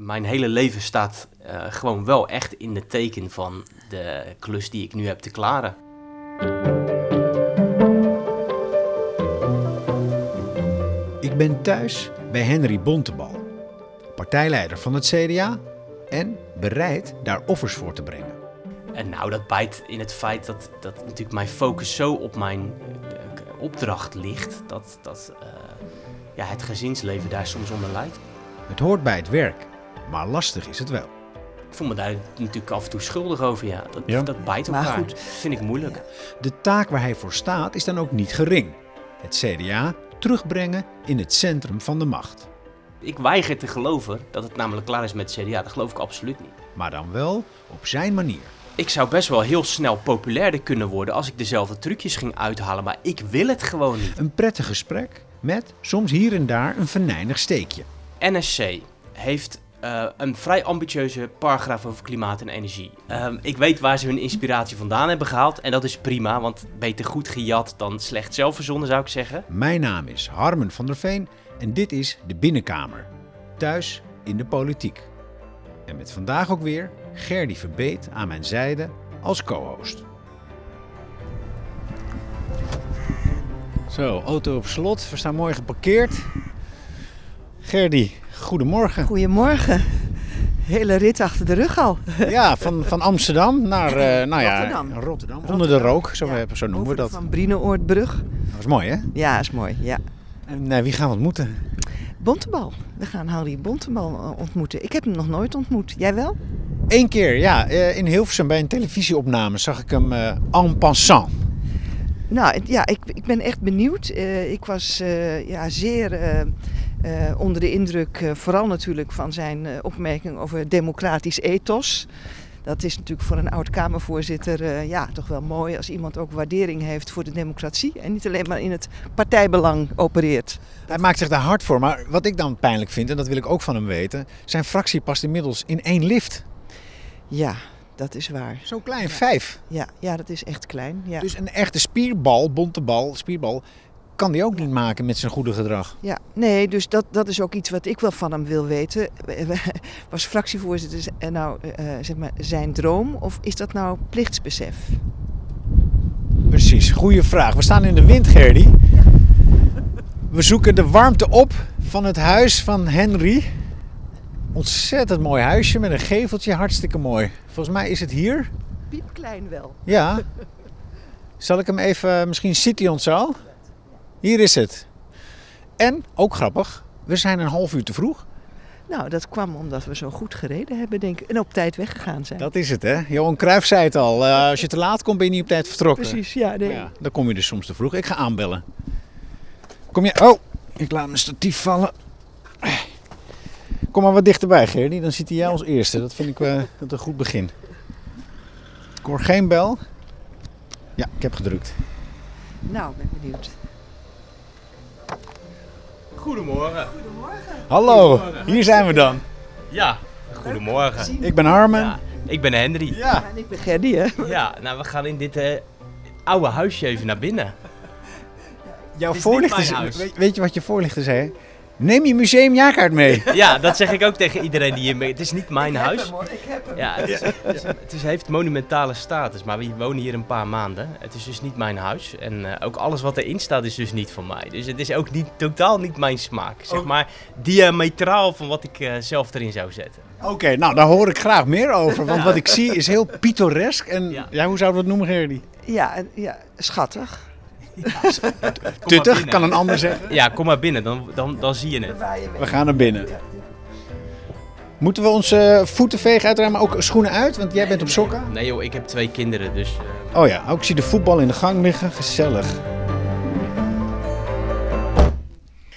mijn hele leven staat eh, gewoon wel echt in de teken van de klus die ik nu heb te klaren. Ik ben thuis bij Henry Bontebal, partijleider van het CDA en bereid daar offers voor te brengen. En nou, dat bijt in het feit dat, dat natuurlijk mijn focus zo op mijn eh, opdracht ligt, dat, dat eh, ja, het gezinsleven daar soms onder lijdt. Het hoort bij het werk, maar lastig is het wel. Ik voel me daar natuurlijk af en toe schuldig over, ja. Dat, Ja. dat bijt Maar elkaar. goed. Dat vind ik moeilijk. De taak waar hij voor staat is dan ook niet gering. Het CDA terugbrengen in het centrum van de macht. Ik weiger te geloven dat het namelijk klaar is met het CDA. Dat geloof ik absoluut niet. Maar dan wel op zijn manier. Ik zou best wel heel snel populairder kunnen worden als ik dezelfde trucjes ging uithalen, maar ik wil het gewoon niet. Een prettig gesprek met soms hier en daar een venijnig steekje. NSC heeft eh, een vrij ambitieuze paragraaf over klimaat en energie. Ehm, ik weet waar ze hun inspiratie vandaan hebben gehaald en dat is prima, want beter goed gejat dan slecht zelf verzonnen zou ik zeggen. Mijn naam is Harmen van der Veen en dit is de Binnenkamer. Thuis in de politiek. En met vandaag ook weer Gerdy Verbeet aan mijn zijde als co-host. Zo, auto op slot. We staan mooi geparkeerd. Gerdy, goedemorgen. Goedemorgen. Hele rit achter de rug al. Ja, van, van Amsterdam naar eh, nou ja, Rotterdam. Rotterdam. Onder de rook, zo, Ja, zo noemen we dat. Van Brineoordbrug. Dat is mooi, hè? Ja, is mooi. Ja. En eh, wie gaan we ontmoeten? Bontebal. We gaan Harry Bontebal eh, ontmoeten. Ik heb hem nog nooit ontmoet. Jij wel? Eén keer, ja. In Hilversum bij een televisieopname zag ik hem eh, en passant. Nou, ja, ik, ik ben echt benieuwd. Ik was ja, zeer eh, onder de indruk, eh, vooral natuurlijk van zijn eh, opmerking over democratisch ethos. Dat is natuurlijk voor een oud-Kamervoorzitter ja, toch wel mooi als iemand ook waardering heeft voor de democratie. En niet alleen maar in het partijbelang opereert. Hij maakt zich daar hard voor. Maar wat ik dan pijnlijk vind, en dat wil ik ook van hem weten... zijn fractie past inmiddels in één lift. Ja, dat is waar. Zo klein, vijf. Ja, ja dat is echt klein. Ja. Dus een echte spierbal, bonte bal, spierbal... kan die ook niet maken met zijn goede gedrag. Ja, nee, dus dat, dat is ook iets wat ik wel van hem wil weten. Was fractievoorzitter z- eh, nou eh, zeg maar zijn droom of is dat nou plichtsbesef? Precies, goede vraag. We staan in de wind, Gerdy. We zoeken de warmte op van het huis van Henry. Ontzettend mooi huisje met een geveltje, hartstikke mooi. Volgens mij is het hier. Piepklein wel. Ja. Zal ik hem even, misschien ziet hij ons al. Hier is het. En, ook grappig, we zijn een half uur te vroeg. Nou, dat kwam omdat we zo goed gereden hebben, denk ik. En op tijd weggegaan zijn. Dat is het, hè. Johan Cruijff zei het al. eh, als je te laat komt, ben je niet op tijd vertrokken. Precies, ja. Nee. Ja, dan kom je dus soms te vroeg. Ik ga aanbellen. Kom je... Oh, ik laat mijn statief vallen. Kom maar wat dichterbij, Gerdy. Dan ziet hij jij als eerste. Dat vind ik eh, dat een goed begin. Ik hoor geen bel. Ja, ik heb gedrukt. Nou, ik ben benieuwd. Goedemorgen. Hallo, hier zijn we dan. Ja, goedemorgen. Ik ben Harmen. Ja, ik ben Henry. Ja. En ik ben Gerdy, hè? Ja, nou we gaan in dit eh, oude huisje even naar binnen. Jouw voorlichter... Weet, weet je wat je voorlichter zei? Neem je museumjaarkaart mee. Ja, dat zeg ik ook tegen iedereen die hier mee... Het is niet mijn Ik heb huis. hem, hoor. Ik heb hem. Ja, het, is, het, is- het is- heeft monumentale status, maar we wonen hier een paar maanden. Het is dus niet mijn huis. En eh, ook alles wat erin staat is dus niet van mij. Dus het is ook niet, totaal niet mijn smaak. Zeg maar diametraal van wat ik eh, zelf erin zou zetten. Oké, nou daar hoor ik graag meer over. Want wat ik zie is heel pittoresk. En Ja. ja. hoe zouden we het noemen, Gerdy? Ja, ja, schattig. Maar Tuttig, kan een ander zeggen. Ja, kom maar binnen, dan, dan, dan zie je het. We gaan naar binnen. Moeten we onze voeten vegen uiteraard, maar ook schoenen uit? Want jij bent op sokken. Nee joh, ik heb twee kinderen, dus... eh, Oh ja, ook zie de voetbal in de gang liggen. Gezellig.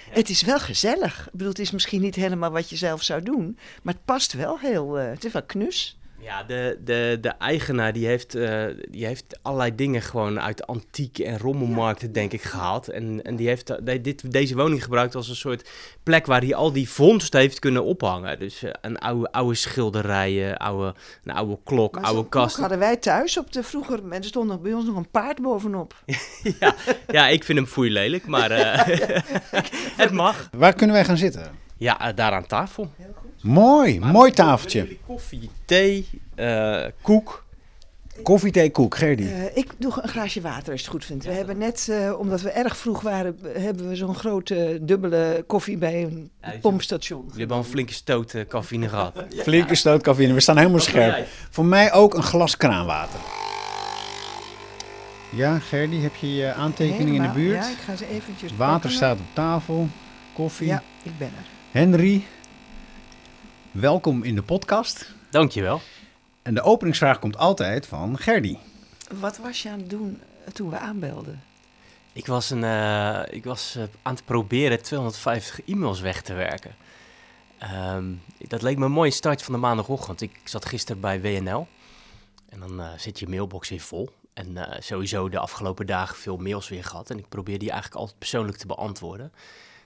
Het is wel gezellig. Ik bedoel, het is misschien niet helemaal wat je zelf zou doen. Maar het past wel heel... eh, het is wel knus. Ja, de, de, de eigenaar die heeft, eh, die heeft allerlei dingen gewoon uit de antieke en rommelmarkten denk ik gehaald. En, en die heeft eh, dit, deze woning gebruikt als een soort plek waar hij al die vondsten heeft kunnen ophangen. Dus eh, een oude, oude schilderijen, oude, een oude klok, Maar oude kast. hadden wij thuis op de vroeger... En er stond nog bij ons nog een paard bovenop. ja, ja, ik vind hem foei lelijk, maar eh, het mag. Waar kunnen wij gaan zitten? Ja, daar aan tafel. Mooi, Maar mooi tafeltje. Koffie, thee, eh, koek. Koffie, thee, koek, Gerdy. Eh, ik doe een glaasje water als je het goed vindt. We hebben net, eh, omdat we erg vroeg waren, hebben we zo'n grote dubbele koffie bij een Ja, pompstation. Jullie hebben al een flinke stoot cafeïne gehad. Flinke stoot cafeïne. We staan helemaal scherp. Voor mij ook een glas kraanwater. Ja, Gerdy, heb je je aantekening in de buurt? Ja, ik ga ze eventjes Water pakken. staat op tafel. Koffie. Ja, ik ben er. Henry, welkom in de podcast. Dankjewel. En de openingsvraag komt altijd van Gerdy. Wat was je aan het doen eh, toen we aanbelden? Ik was, een, eh, ik was eh, aan het proberen 250 e-mails weg te werken. Ehm, dat leek me een mooie start van de maandagochtend. Ik zat gisteren bij WNL. En dan eh, zit je mailbox weer vol. En eh, sowieso de afgelopen dagen veel mails weer gehad. En ik probeer die eigenlijk altijd persoonlijk te beantwoorden.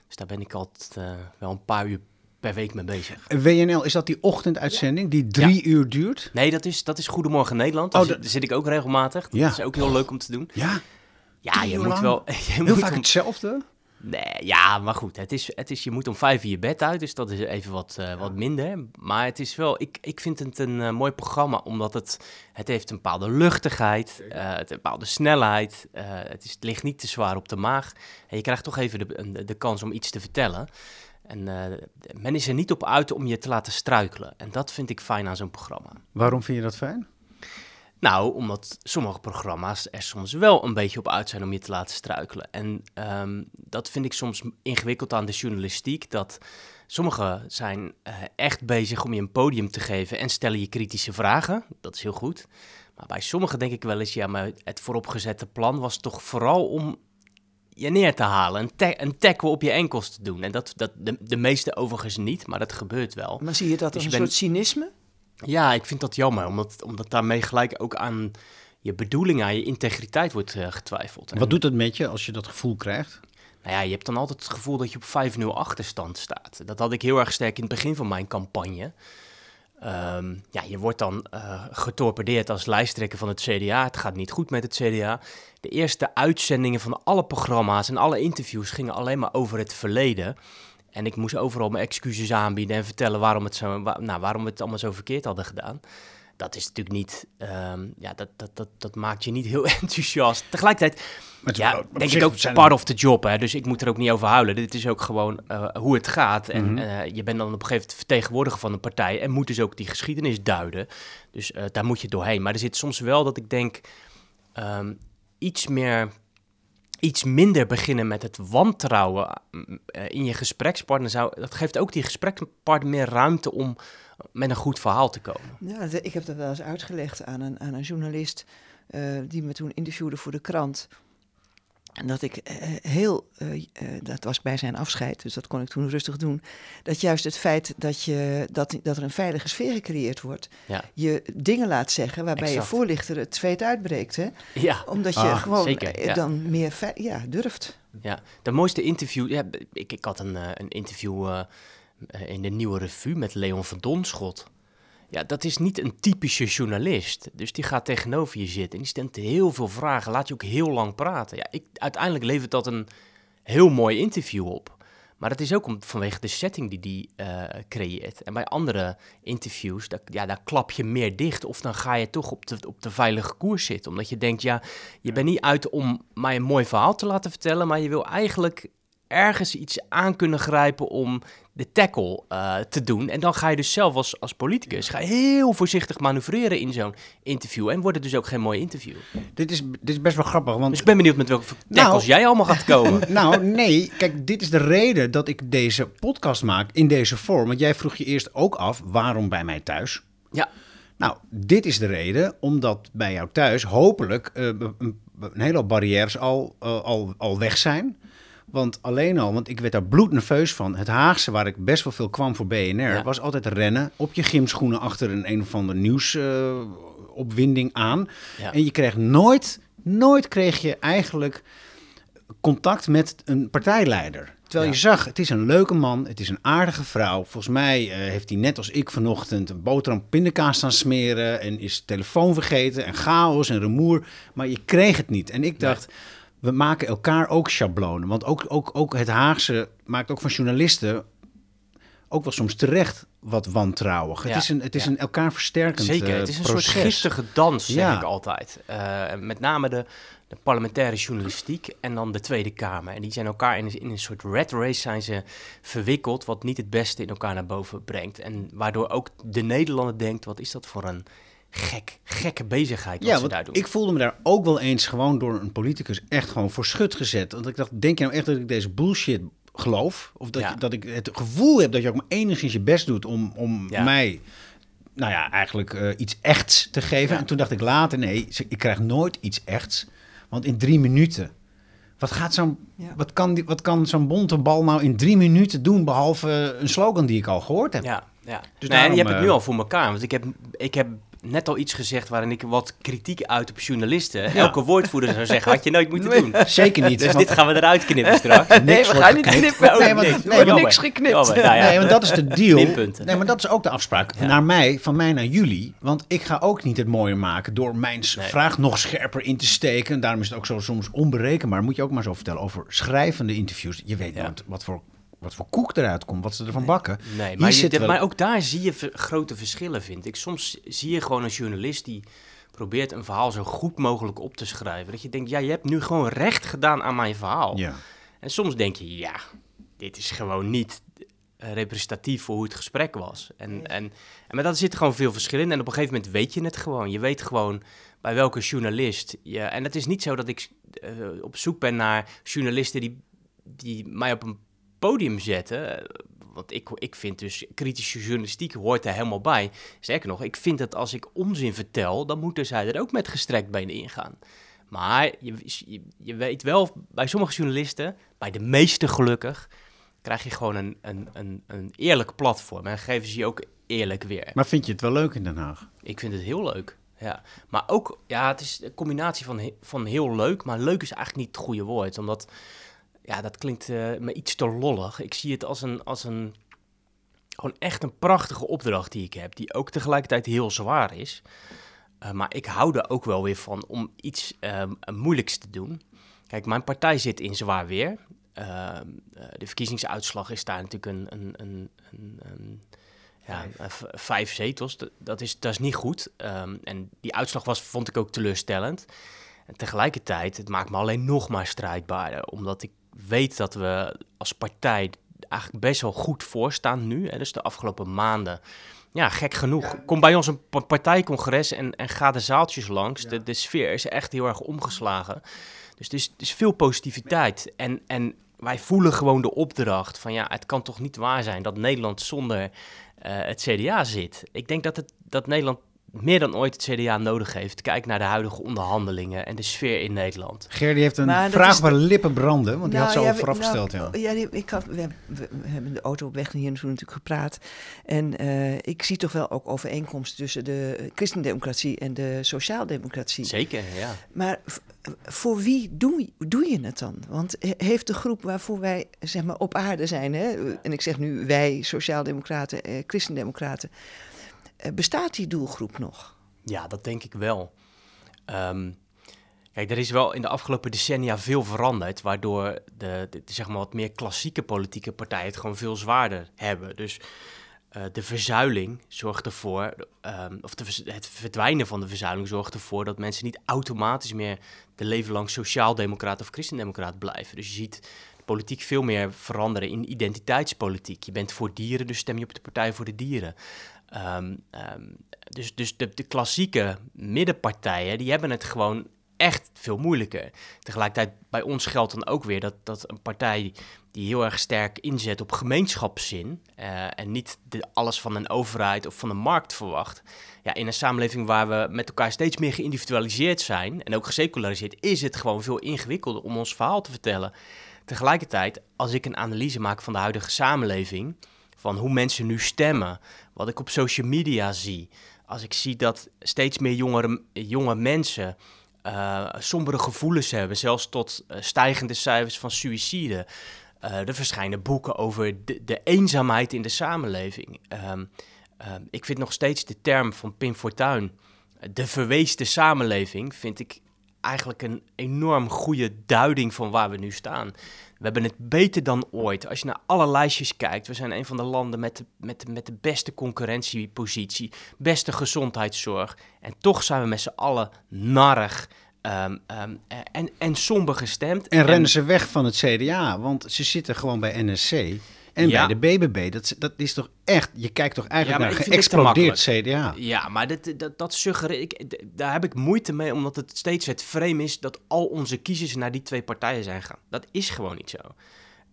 Dus daar ben ik altijd eh, wel een paar uur per week mee bezig. WNL, is dat die ochtenduitzending die drie uur duurt? Nee, dat is, dat is Goedemorgen Nederland. Oh, Daar, dat- zit, ik ook regelmatig. Dat Ja. is ook heel leuk om te doen. Ja, Ja, je moet wel... Je heel moet vaak om- hetzelfde. Nee, ja, maar goed. Het is, het is, je moet om vijf uur je bed uit, dus dat is even wat, eh, wat minder. Maar het is wel, ik, ik vind het een eh, mooi programma, omdat het, het heeft een bepaalde luchtigheid, eh, het heeft een bepaalde snelheid. het, is, het ligt niet te zwaar op de maag. En je krijgt toch even de, de, de kans om iets te vertellen. En eh, men is er niet op uit om je te laten struikelen. En dat vind ik fijn aan zo'n programma. Waarom vind je dat fijn? Nou, omdat sommige programma's er soms wel een beetje op uit zijn om je te laten struikelen. En ehm, dat vind ik soms ingewikkeld aan de journalistiek. Dat sommigen zijn eh, echt bezig om je een podium te geven en stellen je kritische vragen. Dat is heel goed. Maar bij sommigen denk ik wel eens, ja, maar het vooropgezette plan was toch vooral om je neer te halen. Een, ta- een tackle op je enkels te doen. En dat, dat de, de meeste overigens niet, maar dat gebeurt wel. Maar zie je dat Dus als een bent- soort cynisme? Ja, ik vind dat jammer, omdat, omdat daarmee gelijk ook aan je bedoeling, aan je integriteit wordt eh, getwijfeld. En, Wat doet het met je als je dat gevoel krijgt? Nou ja, je hebt dan altijd het gevoel dat je op 5-0 achterstand staat. Dat had ik heel erg sterk in het begin van mijn campagne. Ehm, ja, je wordt dan eh, getorpedeerd als lijsttrekker van het CDA. Het gaat niet goed met het CDA. De eerste uitzendingen van alle programma's en alle interviews gingen alleen maar over het verleden. En ik moest overal mijn excuses aanbieden en vertellen waarom, het zo, nou, waarom we het allemaal zo verkeerd hadden gedaan. Dat is natuurlijk niet, ehm, ja, dat, dat, dat, dat maakt je niet heel enthousiast. Tegelijkertijd ja, denk ik ook part of the job, hè? dus ik moet er ook niet over huilen. Dit is ook gewoon eh, hoe het gaat. En Mhm. eh, je bent dan op een gegeven moment vertegenwoordiger van een partij en moet dus ook die geschiedenis duiden. Dus eh, daar moet je doorheen. Maar er zit soms wel dat ik denk, ehm, iets meer, iets minder beginnen met het wantrouwen in je gesprekspartner. Zou, dat geeft ook die gesprekspartner meer ruimte om met een goed verhaal te komen. Ja, ik heb dat wel eens uitgelegd aan een, aan een journalist eh, die me toen interviewde voor de krant. En dat ik eh, heel, eh, dat was bij zijn afscheid, dus dat kon ik toen rustig doen. Dat juist het feit dat, je, dat, dat er een veilige sfeer gecreëerd wordt, Ja, je dingen laat zeggen waarbij Exact. je voorlichter het zweet uitbreekt. Hè? ja Omdat je Ah, gewoon zeker, ja. dan meer ja, durft. Ja, de mooiste interview. Ja, ik, ik had een, een interview in de nieuwe revue met Leon van Donschot. Ja, dat is niet een typische journalist. Dus die gaat tegenover je zitten en die stelt heel veel vragen. Laat je ook heel lang praten. Ja, ik, uiteindelijk levert dat een heel mooi interview op. Maar dat is ook om, vanwege de setting die die eh, creëert. En bij andere interviews, daar, ja, daar klap je meer dicht. Of dan ga je toch op de, op de veilige koers zitten. Omdat je denkt, ja, je bent niet uit om mij een mooi verhaal te laten vertellen. Maar je wil eigenlijk ergens iets aan kunnen grijpen om de tackle eh, te doen. En dan ga je dus zelf als, als politicus ga je heel voorzichtig manoeuvreren in zo'n interview. En wordt het dus ook geen mooi interview. Dit is, dit is best wel grappig, want... Dus ik ben benieuwd met welke tackles Nou. jij allemaal gaat komen. Nou, nee. Kijk, dit is de reden dat ik deze podcast maak in deze vorm. Want jij vroeg je eerst ook af, waarom bij mij thuis? ja, Nou, dit is de reden omdat bij jou thuis hopelijk eh, een, een hele hoop barrières al, eh, al, al weg zijn. Want alleen al, want ik werd daar bloednerveus van. Het Haagse, waar ik best wel veel kwam voor BNR, Ja. was altijd rennen op je gymschoenen achter een een of ander nieuwsopwinding opwinding aan. ja. En je kreeg nooit, nooit kreeg je eigenlijk contact met een partijleider. Terwijl Ja. je zag, het is een leuke man, het is een aardige vrouw. Volgens mij eh, heeft hij net als ik vanochtend een boterham pindakaas staan smeren... en is telefoon vergeten en chaos en rumoer. Maar je kreeg het niet. En ik dacht, we maken elkaar ook schablonen. Want ook, ook, ook het Haagse maakt ook van journalisten ook wel soms terecht wat wantrouwig. Ja, Het is een, het is ja. een elkaar versterkend Zeker, eh, het is een proces. soort giftige dans, zeg Ja. ik altijd. Eh, met name de, de parlementaire journalistiek en dan de Tweede Kamer. En die zijn elkaar in, in een soort red race zijn ze verwikkeld, wat niet het beste in elkaar naar boven brengt. En waardoor ook de Nederlander denkt, wat is dat voor een gek, gekke bezigheid wat Ja, ze want daar doen. ik voelde me daar ook wel eens gewoon door een politicus echt gewoon voor schut gezet. Want ik dacht, denk je nou echt dat ik deze bullshit geloof? Of dat, Ja. je, dat ik het gevoel heb dat je ook maar enigszins je best doet om, om Ja. mij, nou ja, eigenlijk eh, iets echts te geven. Ja. En toen dacht ik later, nee, ik krijg nooit iets echts. Want in drie minuten, wat, gaat zo'n, Ja. wat kan, die- wat kan zo'n bonte bal nou in drie minuten doen, behalve een slogan die ik al gehoord heb? Ja, ja. Dus daarom, je hebt het nu eh, al voor elkaar. Want ik heb, ik heb net al iets gezegd waarin ik wat kritiek uit op journalisten. Elke woordvoerder zou zeggen, had je nooit moeten doen. Zeker niet. Dus dit gaan we eruit knippen straks. Nee, niks we gaan niet knippen. Nee, want- niks. nee, niks geknipt. Jammer, nou ja. Nee, want dat is de deal. Nee, maar dat is ook de afspraak. Ja. Naar mij, van mij naar jullie. Want ik ga ook niet het mooier maken door mijn Nee. vraag nog scherper in te steken. En daarom is het ook zo soms onberekenbaar. Moet je ook maar zo vertellen over schrijvende interviews. Je weet nooit wat voor, wat voor koek eruit komt, wat ze ervan bakken. Nee, Hier maar, je, wel- maar ook daar zie je grote verschillen, vind ik. Soms zie je gewoon een journalist die probeert een verhaal zo goed mogelijk op te schrijven. Dat je denkt, ja, je hebt nu gewoon recht gedaan aan mijn verhaal. Ja. En soms denk je, ja, dit is gewoon niet eh, representatief voor hoe het gesprek was. En, en, en maar dat zit gewoon veel verschil in. En op een gegeven moment weet je het gewoon. Je weet gewoon bij welke journalist je... En het is niet zo dat ik eh, op zoek ben naar journalisten die, die mij op een podium zetten. Want ik, ik vind dus kritische journalistiek hoort er helemaal bij. Sterker nog, ik vind dat als ik onzin vertel, dan moeten zij er ook met gestrekt benen ingaan. Maar je, je, je weet wel, bij sommige journalisten, bij de meeste gelukkig, krijg je gewoon een, een, een, een eerlijk platform. En geven ze je ook eerlijk weer. Maar vind je het wel leuk in Den Haag? Ik vind het heel leuk. Ja. Maar ook, ja, het is een combinatie van, van heel leuk, maar leuk is eigenlijk niet het goede woord. Omdat, ja, dat klinkt eh, me iets te lollig. Ik zie het als een, als een, gewoon echt een prachtige opdracht die ik heb, die ook tegelijkertijd heel zwaar is. Eh, maar ik hou er ook wel weer van om iets ehm, moeilijks te doen. Kijk, mijn partij zit in zwaar weer. Ehm, eh, de verkiezingsuitslag is daar natuurlijk een, een, een, een, een ja, vijf zetels. Dat, dat, is, dat is niet goed. Ehm, en die uitslag was, vond ik ook teleurstellend. En tegelijkertijd, het maakt me alleen nog maar strijdbaarder. Omdat ik weet dat we als partij eigenlijk best wel goed voorstaan nu. Hè, dus de afgelopen maanden. Ja, gek genoeg. Kom bij ons een pa- partijcongres en, en ga de zaaltjes langs. De, de sfeer is echt heel erg omgeslagen. Dus het is, is veel positiviteit. En, en wij voelen gewoon de opdracht van ja, het kan toch niet waar zijn dat Nederland zonder eh, het CDA zit. Ik denk dat, het, dat Nederland meer dan ooit het CDA nodig heeft. Kijk naar de huidige onderhandelingen en de sfeer in Nederland. Gerdy heeft een Maar vraag waar de lippen branden, want die had ze Nou, al ja, vooraf we- gesteld. nou, Ja. ja, ik had, we, hebben- we hebben de auto op weg hier naartoe natuurlijk gepraat. En eh, ik zie toch wel ook overeenkomsten tussen de christendemocratie en de sociaaldemocratie. Zeker, ja. Maar voor wie doe, doe je het dan? Want he- heeft de groep waarvoor wij zeg maar, op aarde zijn, hè, en ik zeg nu wij, sociaaldemocraten, eh, christendemocraten, bestaat die doelgroep nog? Ja, dat denk ik wel. Ehm, kijk, er is wel in de afgelopen decennia veel veranderd, waardoor de, zeg maar wat meer klassieke politieke partijen het gewoon veel zwaarder hebben. Dus eh, de verzuiling zorgt ervoor, ehm, of het verdwijnen van de verzuiling zorgt ervoor dat mensen niet automatisch meer de leven lang sociaaldemocraat of christendemocraat blijven. Dus je ziet politiek veel meer veranderen in identiteitspolitiek. Je bent voor dieren, dus stem je op de Partij voor de Dieren. Ehm, ehm, dus dus de, de klassieke middenpartijen, die hebben het gewoon echt veel moeilijker. Tegelijkertijd bij ons geldt dan ook weer dat, dat een partij die heel erg sterk inzet op gemeenschapszin eh, en niet de, alles van een overheid of van een markt verwacht. Ja, in een samenleving waar we met elkaar steeds meer geïndividualiseerd zijn en ook geseculariseerd, is het gewoon veel ingewikkelder om ons verhaal te vertellen. Tegelijkertijd, als ik een analyse maak van de huidige samenleving, van hoe mensen nu stemmen, wat ik op social media zie, als ik zie dat steeds meer jongere, jonge mensen eh, sombere gevoelens hebben, zelfs tot eh, stijgende cijfers van suïcide. Eh, er verschijnen boeken over de, eenzaamheid in de samenleving. Ehm, ehm, ik vind nog steeds de term van Pim Fortuyn, de verweesde samenleving, vind ik eigenlijk een enorm goede duiding van waar we nu staan. We hebben het beter dan ooit. Als je naar alle lijstjes kijkt, we zijn een van de landen met de, met de, met de beste concurrentiepositie, beste gezondheidszorg. En toch zijn we met z'n allen narrig. ehm, ehm, en, en somber gestemd. En rennen ze weg van het CDA, want ze zitten gewoon bij NSC en Ja. bij de BBB. Dat, dat is toch echt, je kijkt toch Ja, eigenlijk maar naar geëxplodeerd CDA. Ja, maar dat, dat, dat suggereer daar heb ik moeite mee, omdat het steeds het frame is dat al onze kiezers naar die twee partijen zijn gegaan. Dat is gewoon niet zo.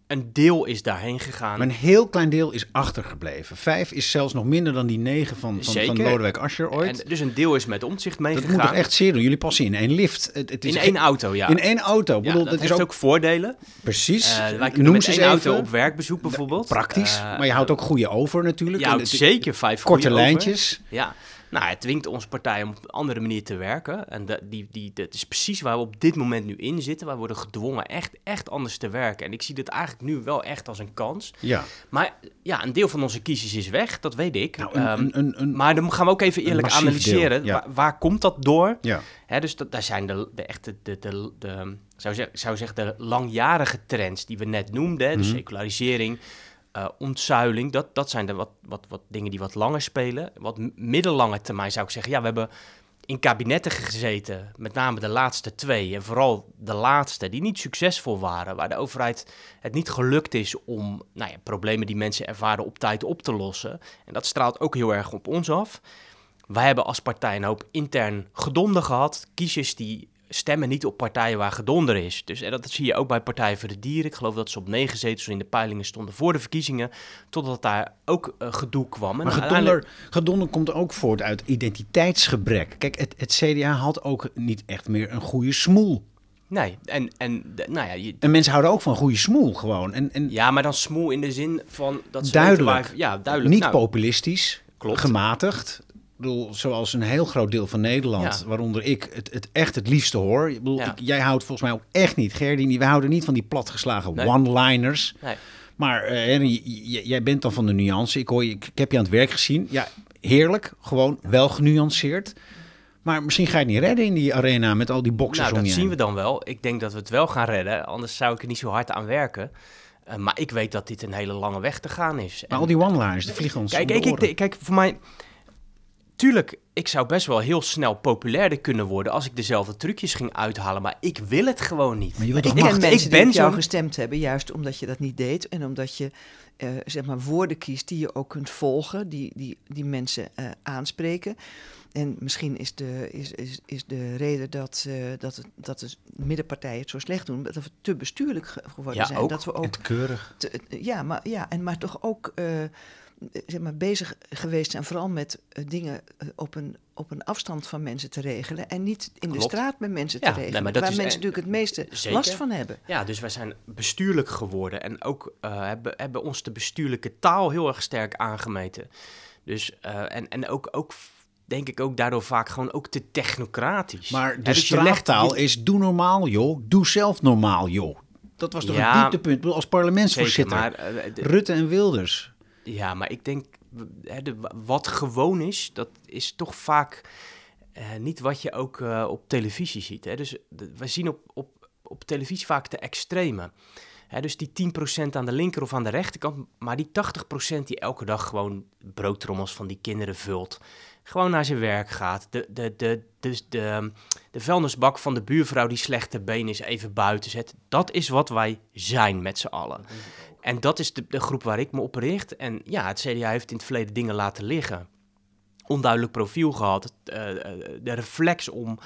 Een deel is daarheen gegaan. Maar een heel klein deel is achtergebleven. Vijf is zelfs nog minder dan die negen van, van, van. Lodewijk Asscher ooit. En dus een deel is met omzicht dat meegegaan. moet toch echt zeer doen. Jullie passen in één lift. Het, het is In één auto, ja. In één auto. Ja, bedoel, dat, dat, is heeft ook, ook, voordelen. precies. Eh, wij Noem met één auto op werkbezoek bijvoorbeeld. Praktisch. Eh, maar je houdt ook goede over natuurlijk. Je En houdt het- zeker vijf Korte over. lijntjes. Ja, nou, het dwingt onze partij om op een andere manier te werken. En dat, die, die, dat is precies waar we op dit moment nu in zitten. Wij worden gedwongen echt, echt anders te werken. En ik zie dit eigenlijk nu wel echt als een kans. Ja. Maar ja, een deel van onze kiezers is weg, dat weet ik. Nou, een, Ehm, een, een, een- maar dan gaan we ook even eerlijk analyseren. ja. Waar, waar komt dat door? ja. Hè, dus dat, daar zijn de, de echte, de, de, de, zou, zeg, zou zeggen, de langjarige trends die we net noemden. De Mhm. secularisering, eh, ontzuiling. Dat, dat zijn de wat, wat, wat dingen die wat langer spelen. Wat middellange termijn zou ik zeggen. Ja, we hebben in kabinetten gezeten, met name de laatste twee. En vooral de laatste, die niet succesvol waren. Waar de overheid het niet gelukt is om nou ja, problemen die mensen ervaren op tijd op te lossen. En dat straalt ook heel erg op ons af. Wij hebben als partij een hoop intern gedonder gehad. Kiezers die stemmen niet op partijen waar gedonder is. Dus en dat zie je ook bij Partij voor de Dieren. Ik geloof dat ze op negen zetels in de peilingen stonden voor de verkiezingen. Totdat daar ook eh, gedoe kwam. En Maar uiteindelijk- gedonder, gedonder komt ook voort uit identiteitsgebrek. Kijk, het, het CDA had ook niet echt meer een goede smoel. Nee, en, en nou ja, je, En mensen houden ook van goede smoel gewoon. En, en ja, maar dan smoel in de zin van dat ze Duidelijk. waar- ja, duidelijk. niet Nou, populistisch, Klopt. gematigd. Bedoel, zoals een heel groot deel van Nederland, Ja. waaronder ik het, het echt het liefste hoor. Ik bedoel, Ja. ik- jij houdt volgens mij ook echt niet, Gerdy, wij houden niet van die platgeslagen Nee. one-liners. Nee. Maar j- jij bent dan van de nuance. Ik, hoor je, ik, ik heb je aan het werk gezien. Ja, heerlijk. Gewoon wel genuanceerd. Maar misschien ga je het niet redden in die arena met al die boxers Nou, om dat je zien heen. we dan wel. Ik denk dat we het wel gaan redden. Anders zou ik er niet zo hard aan werken. Eh, maar ik weet dat dit een hele lange weg te gaan is. Maar En- al die one-liners, die vliegen ons Kijk, kijk, ik, kijk, voor mij... Tuurlijk, ik zou best wel heel snel populairder kunnen worden als ik dezelfde trucjes ging uithalen, maar ik wil het gewoon niet. Maar je wilt Ik ken mensen Ik die ben op jou gestemd hebben, juist omdat je dat niet deed. En omdat je eh, zeg maar woorden kiest die je ook kunt volgen, die, die, die mensen eh, aanspreken. En misschien is de, is, is, is de reden dat, eh, dat, het, dat de middenpartijen het zo slecht doen, dat we te bestuurlijk ge- geworden Ja, zijn. ook. Dat we ook te keurig. te- ja, maar, ja, en maar toch ook eh, zeg maar, bezig geweest zijn, vooral met eh, dingen eh, op, een, op een afstand van mensen te regelen. En niet in de straat met mensen Ja, te nee, regelen. maar dat waar is- mensen en- natuurlijk het meeste Zeker. last van hebben. Ja, dus wij zijn bestuurlijk geworden en ook eh, hebben, hebben ons de bestuurlijke taal heel erg sterk aangemeten. Dus, eh, en, en ook, ook, denk ik ook daardoor vaak gewoon ook te technocratisch. Maar de dus legt straattaal is doe normaal joh, doe zelf normaal joh. Dat was toch Ja, een dieptepunt als Zeker, parlementsvoorzitter. maar, de- Rutte en Wilders. Ja, maar ik denk, hè, de, wat gewoon is, dat is toch vaak eh, niet wat je ook eh, op televisie ziet. Hè? Dus we zien op, op, op televisie vaak de extreme. Hè, dus die 10% aan de linker of aan de rechterkant, maar die 80% die elke dag gewoon broodtrommels van die kinderen vult. Gewoon naar zijn werk gaat. De, de, de, dus de, de vuilnisbak van de buurvrouw die slechte been is even buiten zet. Dat is wat wij zijn met z'n allen. En dat is de, de groep waar ik me op richt. En ja, het CDA heeft in het verleden dingen laten liggen. Onduidelijk profiel gehad. eh, eh, de reflex om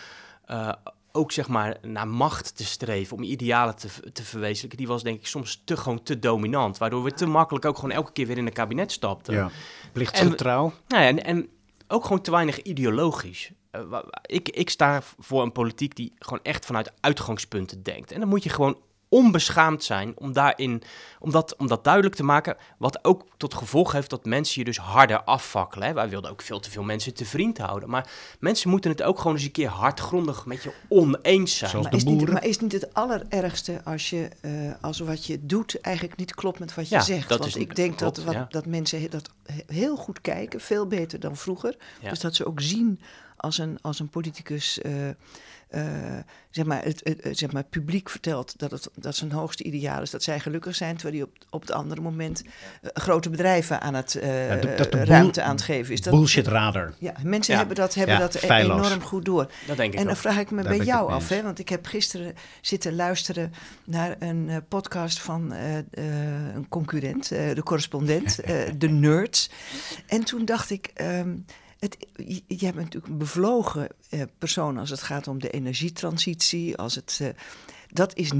eh, ook zeg maar naar macht te streven, om idealen te, te verwezenlijken, die was denk ik soms te, gewoon te dominant. Waardoor we te makkelijk ook gewoon elke keer weer in een kabinet stapten. Ja. Plichtsgetrouw. Nou ja, en, en ook gewoon te weinig ideologisch. Eh, ik, ik sta voor een politiek die gewoon echt vanuit uitgangspunten denkt. En dan moet je gewoon onbeschaamd zijn om daarin, om dat, om dat duidelijk te maken. Wat ook tot gevolg heeft dat mensen je dus harder afvakkelen. Hè. Wij wilden ook veel te veel mensen te vriend houden. Maar mensen moeten het ook gewoon eens een keer hardgrondig met je oneens zijn. Zoals Maar is, niet, maar is niet het allerergste als, je, eh, als wat je doet eigenlijk niet klopt met wat je Ja, zegt? dat Want is- ik denk klopt, dat, wat, ja. dat mensen dat he- heel goed kijken, veel beter dan vroeger. Ja. Dus dat ze ook zien als een, als een politicus eh, eh, zeg maar, het, het, het- zeg maar, publiek vertelt dat, het, dat zijn hoogste ideaal is dat zij gelukkig zijn, terwijl hij op, op het andere moment eh, grote bedrijven aan het eh, Ja, dat- dat de ruimte aan het geven is. Dat, Bullshit radar. ja, mensen Ja. hebben dat, hebben Ja, dat e- feilloos. enorm goed door. Dat denk ik En dan ook. vraag ik me Daar bij jou af, hè, want ik heb gisteren zitten luisteren naar een eh, podcast van eh, eh, een concurrent, eh, de correspondent, eh, de Nerds. En toen dacht ik, ehm, het, jij bent natuurlijk een bevlogen eh, persoon als het gaat om de energietransitie, als het... eh, dat is,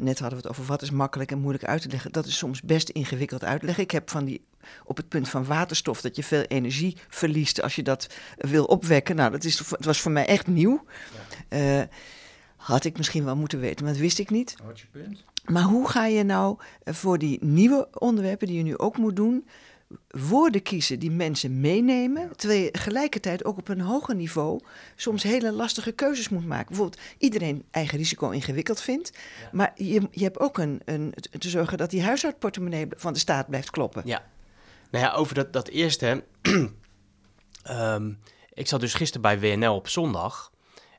net hadden we het over wat is makkelijk en moeilijk uit te leggen. Dat is soms best ingewikkeld uitleggen. Ik heb van die, op het punt van waterstof, dat je veel energie verliest als je dat wil opwekken. Nou, dat is, het was voor mij echt nieuw. Eh, had ik misschien wel moeten weten, maar dat wist ik niet. Wat je punt? Maar hoe ga je nou voor die nieuwe onderwerpen die je nu ook moet doen, woorden kiezen die mensen meenemen, terwijl je tegelijkertijd ook op een hoger niveau soms hele lastige keuzes moet maken. Bijvoorbeeld iedereen eigen risico ingewikkeld vindt, maar je, je hebt ook een, een, te zorgen dat die huishoudportemonnee van de staat blijft kloppen. Ja. Nou ja, over dat, dat eerste. Ehm, ik zat dus gisteren bij WNL op zondag.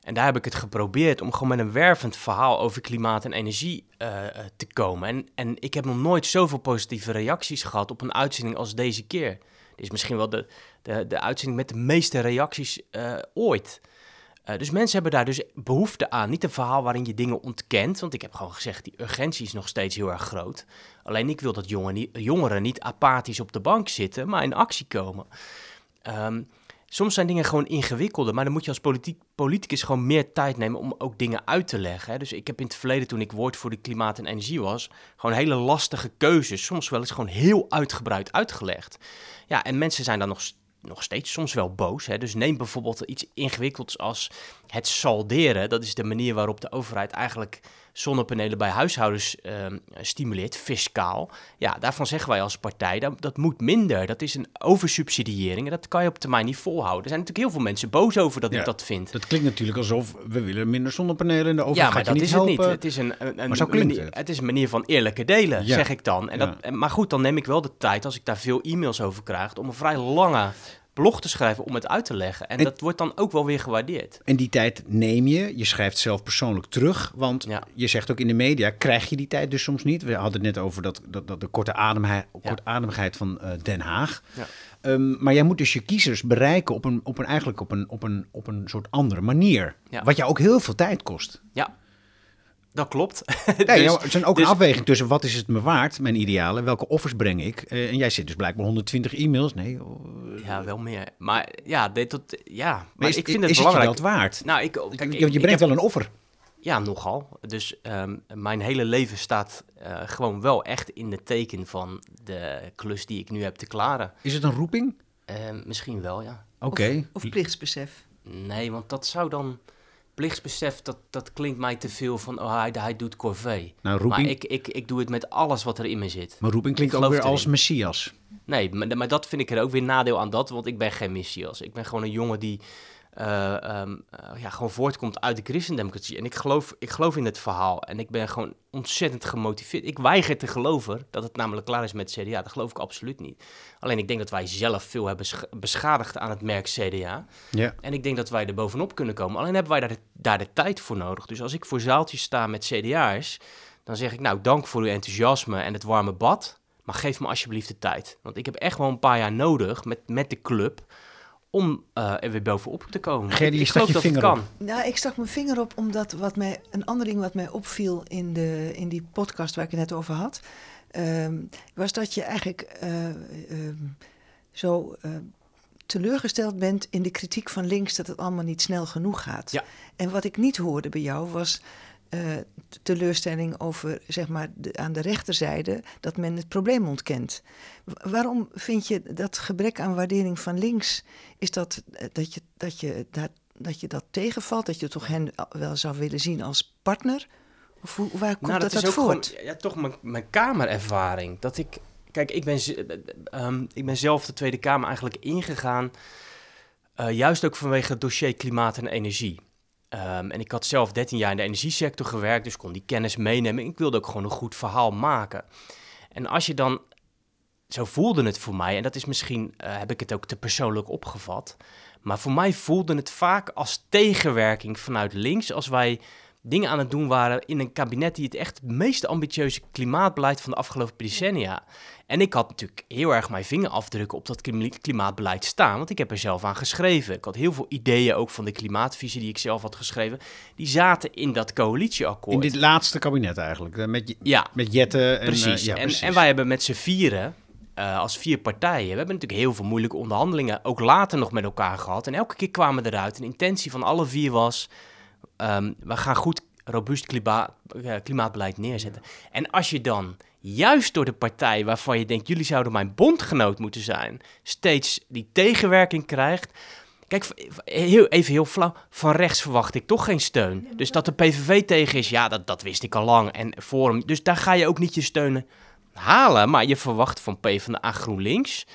En daar heb ik het geprobeerd om gewoon met een wervend verhaal over klimaat en energie eh, eh, te komen. En, en ik heb nog nooit zoveel positieve reacties gehad op een uitzending als deze keer. Dit is misschien wel de, de, de uitzending met de meeste reacties eh, ooit. Dus mensen hebben daar dus behoefte aan. Niet een verhaal waarin je dingen ontkent. Want ik heb gewoon gezegd, die urgentie is nog steeds heel erg groot. Alleen ik wil dat jongen niet- jongeren niet apathisch op de bank zitten, maar in actie komen. Ehm, soms zijn dingen gewoon ingewikkelder, maar dan moet je als politiek, politicus gewoon meer tijd nemen om ook dingen uit te leggen. Hè. Dus ik heb in het verleden, toen ik woord voor de klimaat en energie was, gewoon hele lastige keuzes, soms wel eens gewoon heel uitgebreid uitgelegd. Ja, en mensen zijn dan nog, nog steeds soms wel boos. Hè. Dus neem bijvoorbeeld iets ingewikkelds als het salderen. Dat is de manier waarop de overheid eigenlijk zonnepanelen bij huishoudens ehm, stimuleert, fiscaal. Ja, daarvan zeggen wij als partij, dat, dat moet minder. Dat is een oversubsidiëring en dat kan je op termijn niet volhouden. Er zijn natuurlijk heel veel mensen boos over dat Ja, ik dat vind. Dat klinkt natuurlijk alsof we willen minder zonnepanelen en de overheid Ja, maar dat niet is het helpen. niet. Het is een, een, een Maar zo klinkt manier, het. het is een manier van eerlijke delen, Ja. zeg ik dan. En dat, maar goed, dan neem ik wel de tijd, als ik daar veel e-mails over krijg, om een vrij lange blog te schrijven om het uit te leggen. En, En- dat wordt dan ook wel weer gewaardeerd. En die tijd neem je, je schrijft zelf persoonlijk terug. Want Ja. je zegt ook in de media, krijg je die tijd dus soms niet. We hadden het net over dat, dat, dat de korte, ademheid, kortademigheid van eh, Den Haag. Ja. Ehm, maar jij moet dus je kiezers bereiken op een, op een, eigenlijk op een, op, een, op een soort andere manier. Wat jou ook heel veel tijd kost. Ja, dat klopt. Ja, Dus- ja, er zijn ook dus- een afweging tussen wat is het me waard, mijn idealen, welke offers breng ik. Eh, en jij zit dus blijkbaar 120 e-mails. Nee, oh, Ja, wel meer. Maar ja, dit, tot, ja. maar maar is, ik vind het is belangrijk. je dat waard? nou, ik, kijk, je ik- je ik brengt heb- wel een offer. Ja, nogal. Dus ehm, mijn hele leven staat eh, gewoon wel echt in het teken van de klus die ik nu heb te klaren. Is het een roeping? Ehm, misschien wel, ja. Oké. Of plichtsbesef. Nee, want dat zou dan... Plichtsbesef, dat, dat klinkt mij te veel van... Oh, hij, hij doet corvée. Nou, roeping, Maar ik, ik, ik doe het met alles wat er in me zit. maar roeping klinkt ook weer als messias. Nee, maar, maar dat vind ik er ook weer nadeel aan dat, want ik ben geen messias. Ik ben gewoon een jongen die eh, ehm, eh, ja, gewoon voortkomt uit de christendemocratie. En ik geloof, ik geloof in het verhaal en ik ben gewoon ontzettend gemotiveerd. Ik weiger te geloven dat het namelijk klaar is met CDA. Dat geloof ik absoluut niet. Alleen ik denk dat wij zelf veel hebben sch- beschadigd aan het merk CDA. Ja. En ik denk dat wij er bovenop kunnen komen. Alleen hebben wij daar de, daar de tijd voor nodig. Dus als ik voor zaaltjes sta met CDA'ers, dan zeg ik nou dank voor uw enthousiasme en het warme bad. Maar geef me alsjeblieft de tijd. Want ik heb echt wel een paar jaar nodig met, met de club om eh, er weer bovenop te komen. Gerdy, ik, ik geloof je dat het vinger kan. Nou, ik stak mijn vinger op omdat wat mij, een ander ding wat mij opviel in, de, in die podcast waar ik het net over had, ehm, was dat je eigenlijk eh, ehm, zo eh, teleurgesteld bent in de kritiek van links dat het allemaal niet snel genoeg gaat. Ja. En wat ik niet hoorde bij jou was eh, teleurstelling over, zeg maar, de, aan de rechterzijde dat men het probleem ontkent. Wa- Waarom vind je dat gebrek aan waardering van links, is dat eh, dat je dat, je, dat, dat, je dat tegenvalt, dat je toch hen wel zou willen zien als partner? Of hoe, waar komt Nou, dat, is uit ook gewoon, voort? ja, toch mijn, mijn kamerervaring. Dat ik, kijk, ik ben, eh, ehm, ik ben zelf de Tweede Kamer eigenlijk ingegaan, eh, juist ook vanwege het dossier klimaat en energie. Ehm, en ik had zelf 13 jaar in de energiesector gewerkt, dus kon die kennis meenemen. Ik wilde ook gewoon een goed verhaal maken. En als je dan zo voelde het voor mij. En dat is misschien, eh, heb ik het ook te persoonlijk opgevat. Maar voor mij voelde het vaak als tegenwerking vanuit links. Als wij dingen aan het doen waren in een kabinet die het echt het meest ambitieuze klimaatbeleid van de afgelopen decennia. En ik had natuurlijk heel erg mijn vingerafdrukken op dat klimaatbeleid staan, want ik heb er zelf aan geschreven. Ik had heel veel ideeën ook van de klimaatvisie die ik zelf had geschreven. Die zaten in dat coalitieakkoord. In dit laatste kabinet eigenlijk, eh, met, ja, met Jette. En, precies. Uh, ja, en, precies. en wij hebben met z'n vieren uh, als vier partijen. We hebben natuurlijk heel veel moeilijke onderhandelingen ook later nog met elkaar gehad. En elke keer kwamen we eruit. En de intentie van alle vier was: um, we gaan goed, robuust uh, klimaatbeleid neerzetten. En als je dan juist door de partij waarvan je denkt: jullie zouden mijn bondgenoot moeten zijn, steeds die tegenwerking krijgt. Kijk, heel, even heel flauw, van rechts verwacht ik toch geen steun. Dus dat de PVV tegen is, ja, dat, dat wist ik al lang. En Forum, dus daar ga je ook niet je steunen halen. Maar je verwacht van PvdA GroenLinks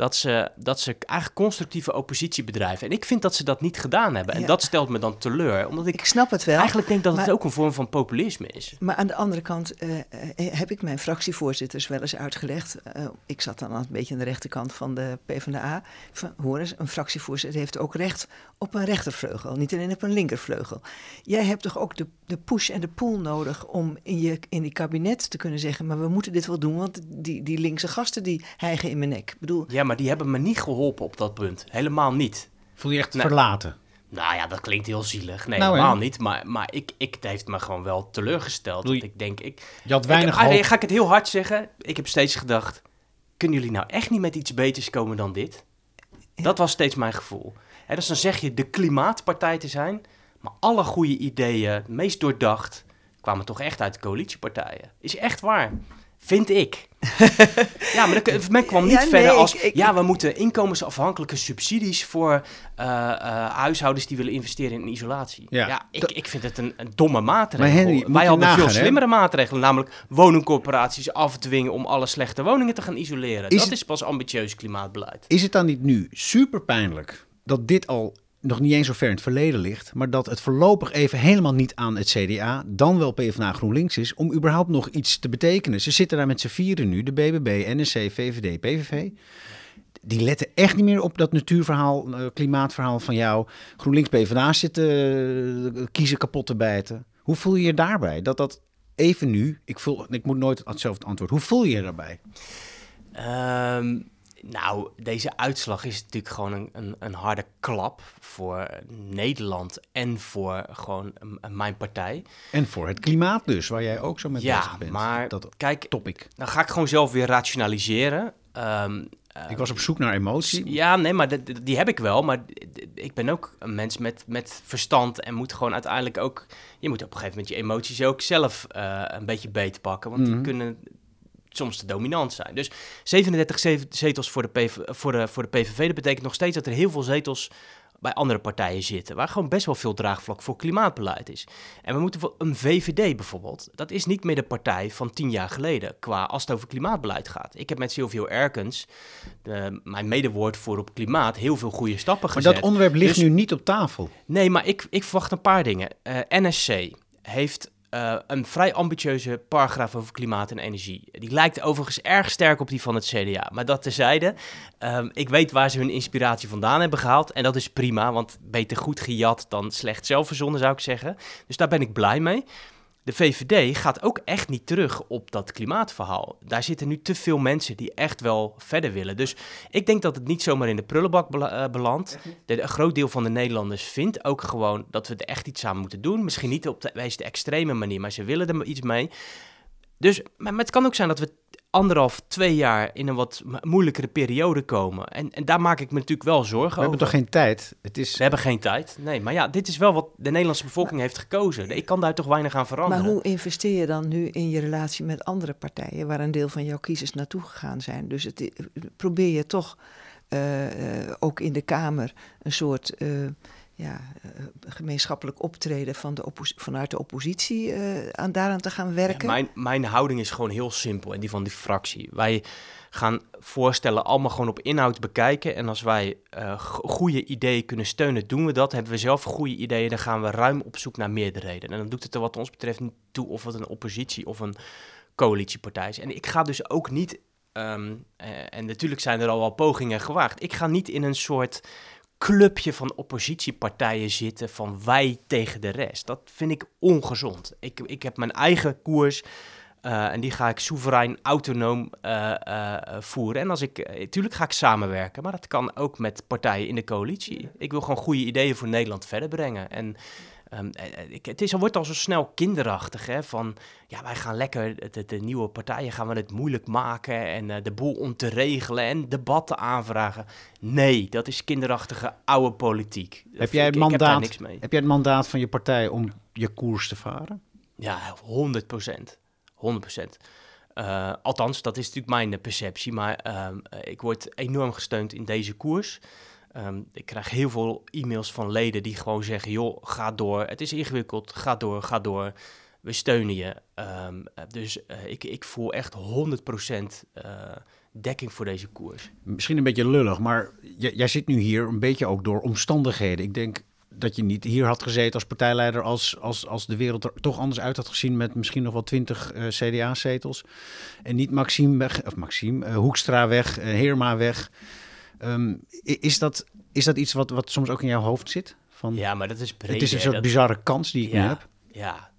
dat ze, dat ze eigenlijk constructieve oppositie bedrijven. En ik vind dat ze dat niet gedaan hebben. En Ja. dat stelt me dan teleur. Omdat ik, Ik snap het wel. eigenlijk denk dat het ook een vorm van populisme is. Maar aan de andere kant eh, eh, heb ik mijn fractievoorzitters wel eens uitgelegd. eh, ik zat dan een beetje aan de rechterkant van de PvdA. Van, hoor eens, een fractievoorzitter heeft ook recht op een rechtervleugel, niet alleen op een linkervleugel. Jij hebt toch ook de, de push en de pull nodig om in, je, in die kabinet te kunnen zeggen... maar we moeten dit wel doen, want die, die linkse gasten die hijgen in mijn nek. Ik bedoel, Ja, maar die hebben me niet geholpen op dat punt. Helemaal niet. Voel je echt Nee. verlaten? Nou ja, dat klinkt heel zielig. Nee, Nou, helemaal niet. Maar, maar ik, ik, het heeft me gewoon wel teleurgesteld. Want ik denk, ik, Je had ik weinig heb, ah, ga ik het heel hard zeggen? Ik heb steeds gedacht, kunnen jullie nou echt niet met iets beters komen dan dit? Dat was steeds mijn gevoel. Hè, dus dan zeg je de klimaatpartij te zijn, maar alle goede ideeën, meest doordacht, kwamen toch echt uit coalitiepartijen. Is echt waar. Vind ik. ja, maar dan- men kwam niet Ja, nee, verder als... ik- ik- ja, we moeten inkomensafhankelijke subsidies voor eh, eh, huishoudens die willen investeren in isolatie. Ja. Ja, ik, Dat- ik vind het een, een domme maatregel. Maar Henry, Wij hadden nagaan, veel hè? slimmere maatregelen, namelijk woningcorporaties afdwingen om alle slechte woningen te gaan isoleren. Is dat het- is pas ambitieus klimaatbeleid. Is het dan niet nu super pijnlijk dat dit al nog niet eens zo ver in het verleden ligt, maar dat het voorlopig even helemaal niet aan het CDA, dan wel PvdA GroenLinks is, om überhaupt nog iets te betekenen? Ze zitten daar met z'n vieren nu, de BBB, NSC, VVD, PVV. Die letten echt niet meer op dat natuurverhaal, eh, klimaatverhaal van jou. GroenLinks, PvdA zitten eh, kiezen kapot te bijten. Hoe voel je je daarbij? Dat dat even nu, ik, voel, ik moet nooit hetzelfde antwoord. Hoe voel je je daarbij? Ehm, nou, deze uitslag is natuurlijk gewoon een, een, een harde klap voor Nederland en voor gewoon mijn partij. En voor het klimaat dus, waar jij ook zo mee ja, bezig bent. maar dat kijk, topic. dan ga ik gewoon zelf weer rationaliseren. Ehm, eh, Ik was op zoek naar emotie. Ja, nee, maar die heb ik wel. Maar ik ben ook een mens met, met verstand en moet gewoon uiteindelijk ook... Je moet op een gegeven moment je emoties ook zelf eh, een beetje beet pakken. Want Mhm. die kunnen soms te dominant zijn. Dus 37 ze- zetels voor de, PV, voor, de, voor de PVV, dat betekent nog steeds dat er heel veel zetels bij andere partijen zitten, waar gewoon best wel veel draagvlak voor klimaatbeleid is. En we moeten voor een VVD bijvoorbeeld, dat is niet meer de partij van tien jaar geleden, qua als het over klimaatbeleid gaat. Ik heb met Silvio Erkens, de, mijn medewoordvoerder op klimaat, heel veel goede stappen Maar gezet. dat onderwerp ligt Dus- nu niet op tafel. Nee, maar ik, ik verwacht een paar dingen. Eh, NSC heeft eh, een vrij ambitieuze paragraaf over klimaat en energie. Die lijkt overigens erg sterk op die van het CDA. Maar dat terzijde, Ehm, ik weet waar ze hun inspiratie vandaan hebben gehaald. En dat is prima, want beter goed gejat dan slecht zelf verzonnen, zou ik zeggen. Dus daar ben ik blij mee. De VVD gaat ook echt niet terug op dat klimaatverhaal. Daar zitten nu te veel mensen die echt wel verder willen. Dus ik denk dat het niet zomaar in de prullenbak eh, belandt. Een groot deel van de Nederlanders vindt ook gewoon dat we er echt iets aan moeten doen. Misschien niet op de meest extreme manier, maar ze willen er iets mee. Dus, maar, maar het kan ook zijn dat we anderhalf, twee jaar in een wat mo- moeilijkere periode komen. En, en daar maak ik me natuurlijk wel zorgen We over. hebben toch geen tijd? Het is... We hebben geen tijd. Nee, maar ja, dit is wel wat de Nederlandse bevolking heeft gekozen. Ik kan daar toch weinig aan veranderen. Maar hoe investeer je dan nu in je relatie met andere partijen waar een deel van jouw kiezers naartoe gegaan zijn? Dus het, probeer je toch eh, eh, ook in de Kamer een soort eh, ja, eh, gemeenschappelijk optreden van de vanuit de oppositie eh, aan daaraan te gaan werken? mijn, mijn houding is gewoon heel simpel en die van die fractie. Wij gaan voorstellen allemaal gewoon op inhoud bekijken. En als wij go- goede ideeën kunnen steunen, doen we dat. Hebben we zelf goede ideeën, dan gaan we ruim op zoek naar meerderheden. En dan doet het er wat ons betreft niet toe of het een oppositie of een coalitiepartij is. En ik ga dus ook niet ehm, eh, en natuurlijk zijn er al wel pogingen gewaagd. Ik ga niet in een soort clubje van oppositiepartijen zitten van wij tegen de rest. Dat vind ik ongezond. Ik, ik heb mijn eigen koers eh, en die ga ik soeverein, autonoom eh, eh, voeren. En als ik, natuurlijk ga ik samenwerken, maar dat kan ook met partijen in de coalitie. Ik wil gewoon goede ideeën voor Nederland verder brengen. En um, ik, het is, wordt al zo snel kinderachtig, hè, van ja, wij gaan lekker, de, de nieuwe partijen gaan we het moeilijk maken en de boel om te regelen en debatten aanvragen. Nee, dat is kinderachtige oude politiek. Heb jij, het mandaat, heb, heb jij het mandaat van je partij om je koers te varen? Ja, 100 procent. 100%. Uh, althans, dat is natuurlijk mijn perceptie. Maar ehm, eh, ik word enorm gesteund in deze koers. Um, ik krijg heel veel e-mails van leden die gewoon zeggen: joh, ga door. Het is ingewikkeld. Ga door, ga door. We steunen je. Um, dus uh, ik, ik voel echt 100% dekking voor deze koers. Misschien een beetje lullig, maar jij zit nu hier een beetje ook door omstandigheden. Ik denk dat je niet hier had gezeten als partijleider als, als, als de wereld er toch anders uit had gezien met misschien nog wel twintig uh, CDA-zetels. En niet Maxime weg, of Maxime, Hoekstra weg, Heerma weg. Um, is, dat, is dat iets wat, wat soms ook in jouw hoofd zit? Van, ja, maar dat is breed. Het is een soort dat... bizarre kans die ik ja, nu heb. Ja.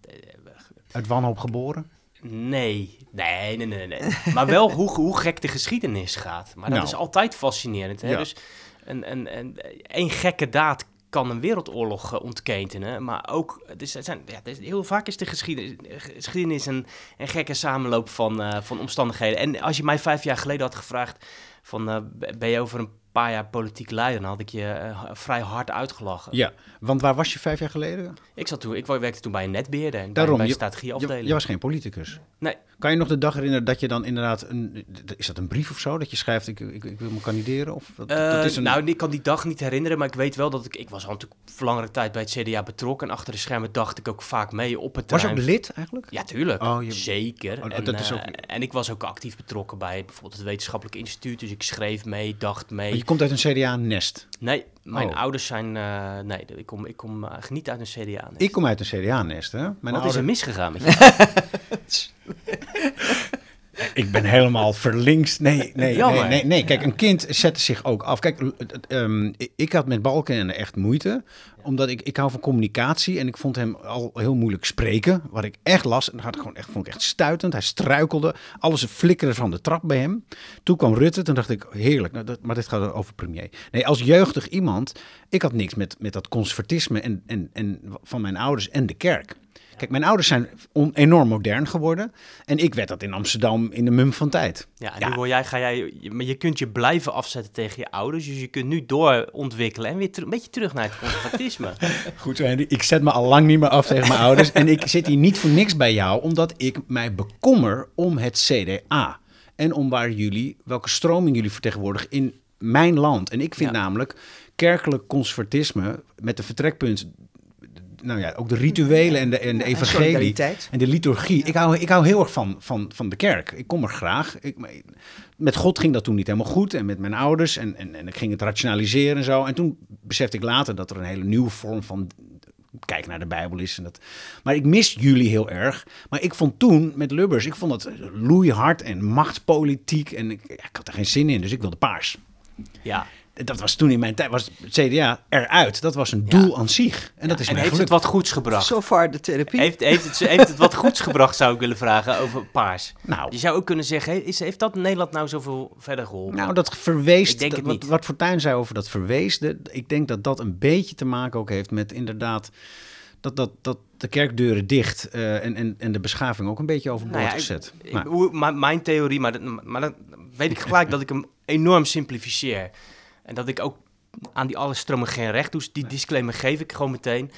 Uit wanhoop geboren? Nee, nee, nee, nee. nee. maar wel hoe, hoe gek de geschiedenis gaat. Maar dat nou. is altijd fascinerend. Hè? Ja. Dus een, een, een, een gekke daad kan een wereldoorlog uh, ontketenen. Maar ook, dus zijn, ja, dus heel vaak is de geschiedenis, geschiedenis een, een gekke samenloop van, uh, van omstandigheden. En als je mij vijf jaar geleden had gevraagd van, uh, ben je over een paar jaar politiek leider, dan had ik je uh, vrij hard uitgelachen. Ja, want waar was je vijf jaar geleden? Ik, zat toen, ik werkte toen bij een netbeheerder en Daarom, bij, bij strategieafdeling. Je, je was geen politicus? Nee. Kan je nog de dag herinneren dat je dan inderdaad, een, is dat een brief of zo, dat je schrijft ik, ik, ik wil me kandideren? Of dat, uh, dat is een... Nou, ik kan die dag niet herinneren, maar ik weet wel dat ik, ik was al natuurlijk langere tijd bij het CDA betrokken en achter de schermen dacht ik ook vaak mee op het terrein. Was je ook lid eigenlijk? Ja, tuurlijk. Oh, je... Zeker. Oh, en, dat is ook... uh, en ik was ook actief betrokken bij bijvoorbeeld het wetenschappelijk instituut, dus ik schreef mee, dacht mee. Je komt uit een CDA-nest? Nee, mijn oh. ouders zijn. Uh, nee, ik kom, ik kom uh, niet uit een CDA-nest. Ik kom uit een CDA-nest, hè? Mijn Wat ouder... is er misgegaan met je? ik ben helemaal verlinkt. Nee, nee, nee, nee, nee. Kijk, een kind zette zich ook af. Kijk, um, ik had met Balken echt moeite. Omdat ik, ik hou van communicatie. En ik vond hem al heel moeilijk spreken. Wat ik echt las. En dat had ik gewoon echt, vond ik echt stuitend. Hij struikelde. Alles flikkerde van de trap bij hem. Toen kwam Rutte. Toen dacht ik, heerlijk. Nou, dat, maar dit gaat over premier. Nee, als jeugdig iemand. Ik had niks met, met dat conservatisme en, en, en van mijn ouders en de kerk. Kijk, mijn ouders zijn enorm modern geworden. En ik werd dat in Amsterdam in de mum van tijd. Ja, en nu hoor jij, ga jij, maar je kunt je blijven afzetten tegen je ouders. Dus je kunt nu doorontwikkelen en weer een beetje terug naar het conservatisme. Goed zo, Ik zet me al lang niet meer af tegen mijn ouders. En ik zit hier niet voor niks bij jou, omdat ik mij bekommer om het CDA. En om waar jullie, welke stroming jullie vertegenwoordigen in mijn land. En ik vind namelijk kerkelijk conservatisme met de vertrekpunt nou ja, ook de rituelen en de, en de evangelie en de liturgie. Ik, hou, ik hou heel erg van, van, van de kerk. Ik kom er graag. Ik, met God ging dat toen niet helemaal goed en met mijn ouders. En, en, en ik ging het rationaliseren en zo. En toen besefte ik later dat er een hele nieuwe vorm van kijk naar de Bijbel is. En dat. Maar ik mis jullie heel erg. Maar ik vond toen met Lubbers, ik vond dat loeihard en machtspolitiek. En ik, ja, ik had er geen zin in, dus ik wilde paars. Ja, dat was toen in mijn tijd, was het CDA eruit. Dat was een doel aan zich. En, dat is en heeft het wat goeds gebracht? So far de therapie. Heeft, heeft, het, heeft het wat goeds gebracht, zou ik willen vragen, over paars? Nou. Je zou ook kunnen zeggen, is, heeft dat Nederland nou zoveel verder geholpen? Nou, dat verweest, denk dat, wat, wat Fortuyn zei over dat verweesde, ik denk dat dat een beetje te maken ook heeft met inderdaad... Dat, dat, dat de kerkdeuren dicht uh, en, en, en de beschaving ook een beetje overboord nou ja, gezet. Ik, maar. mijn theorie, maar, dat, maar dan weet ik gelijk dat ik hem enorm simplificeer. En dat ik ook aan die alle stromen geen recht doe. Die disclaimer geef ik gewoon meteen.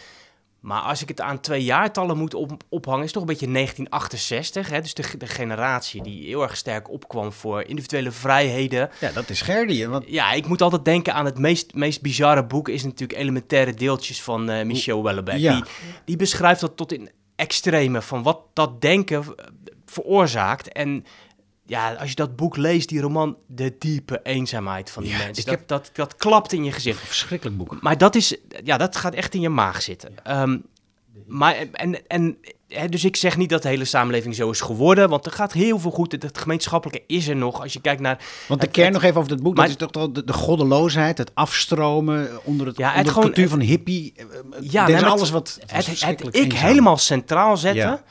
Maar als ik het aan twee jaartallen moet op, ophangen, is toch een beetje 1968. Hè? Dus de, de, generatie die heel erg sterk opkwam voor individuele vrijheden. Ja, dat is Gerdy. Want... Ja, ik moet altijd denken aan het meest, meest bizarre boek, is natuurlijk Elementaire Deeltjes van uh, Michel Wellebeck. Ja. Die, die beschrijft dat tot in extreme van wat dat denken veroorzaakt. En ja, als je dat boek leest, die roman, de diepe eenzaamheid van die ja, mensen. Dat, heb... dat, dat klapt in je gezicht. Verschrikkelijk boek. Maar dat is, ja, dat gaat echt in je maag zitten. Um, maar, en, en hè, dus ik zeg niet dat de hele samenleving zo is geworden, want er gaat heel veel goed. Het gemeenschappelijke is er nog. Als je kijkt naar Want de Het- kern het- nog even over dat boek, maar- dat is toch wel de, de goddeloosheid, het afstromen onder het, Ja, onder het gewoon- cultuur van hippie. Ja, nee, maar alles wat het, het ik eenzaam. helemaal centraal zetten. Ja.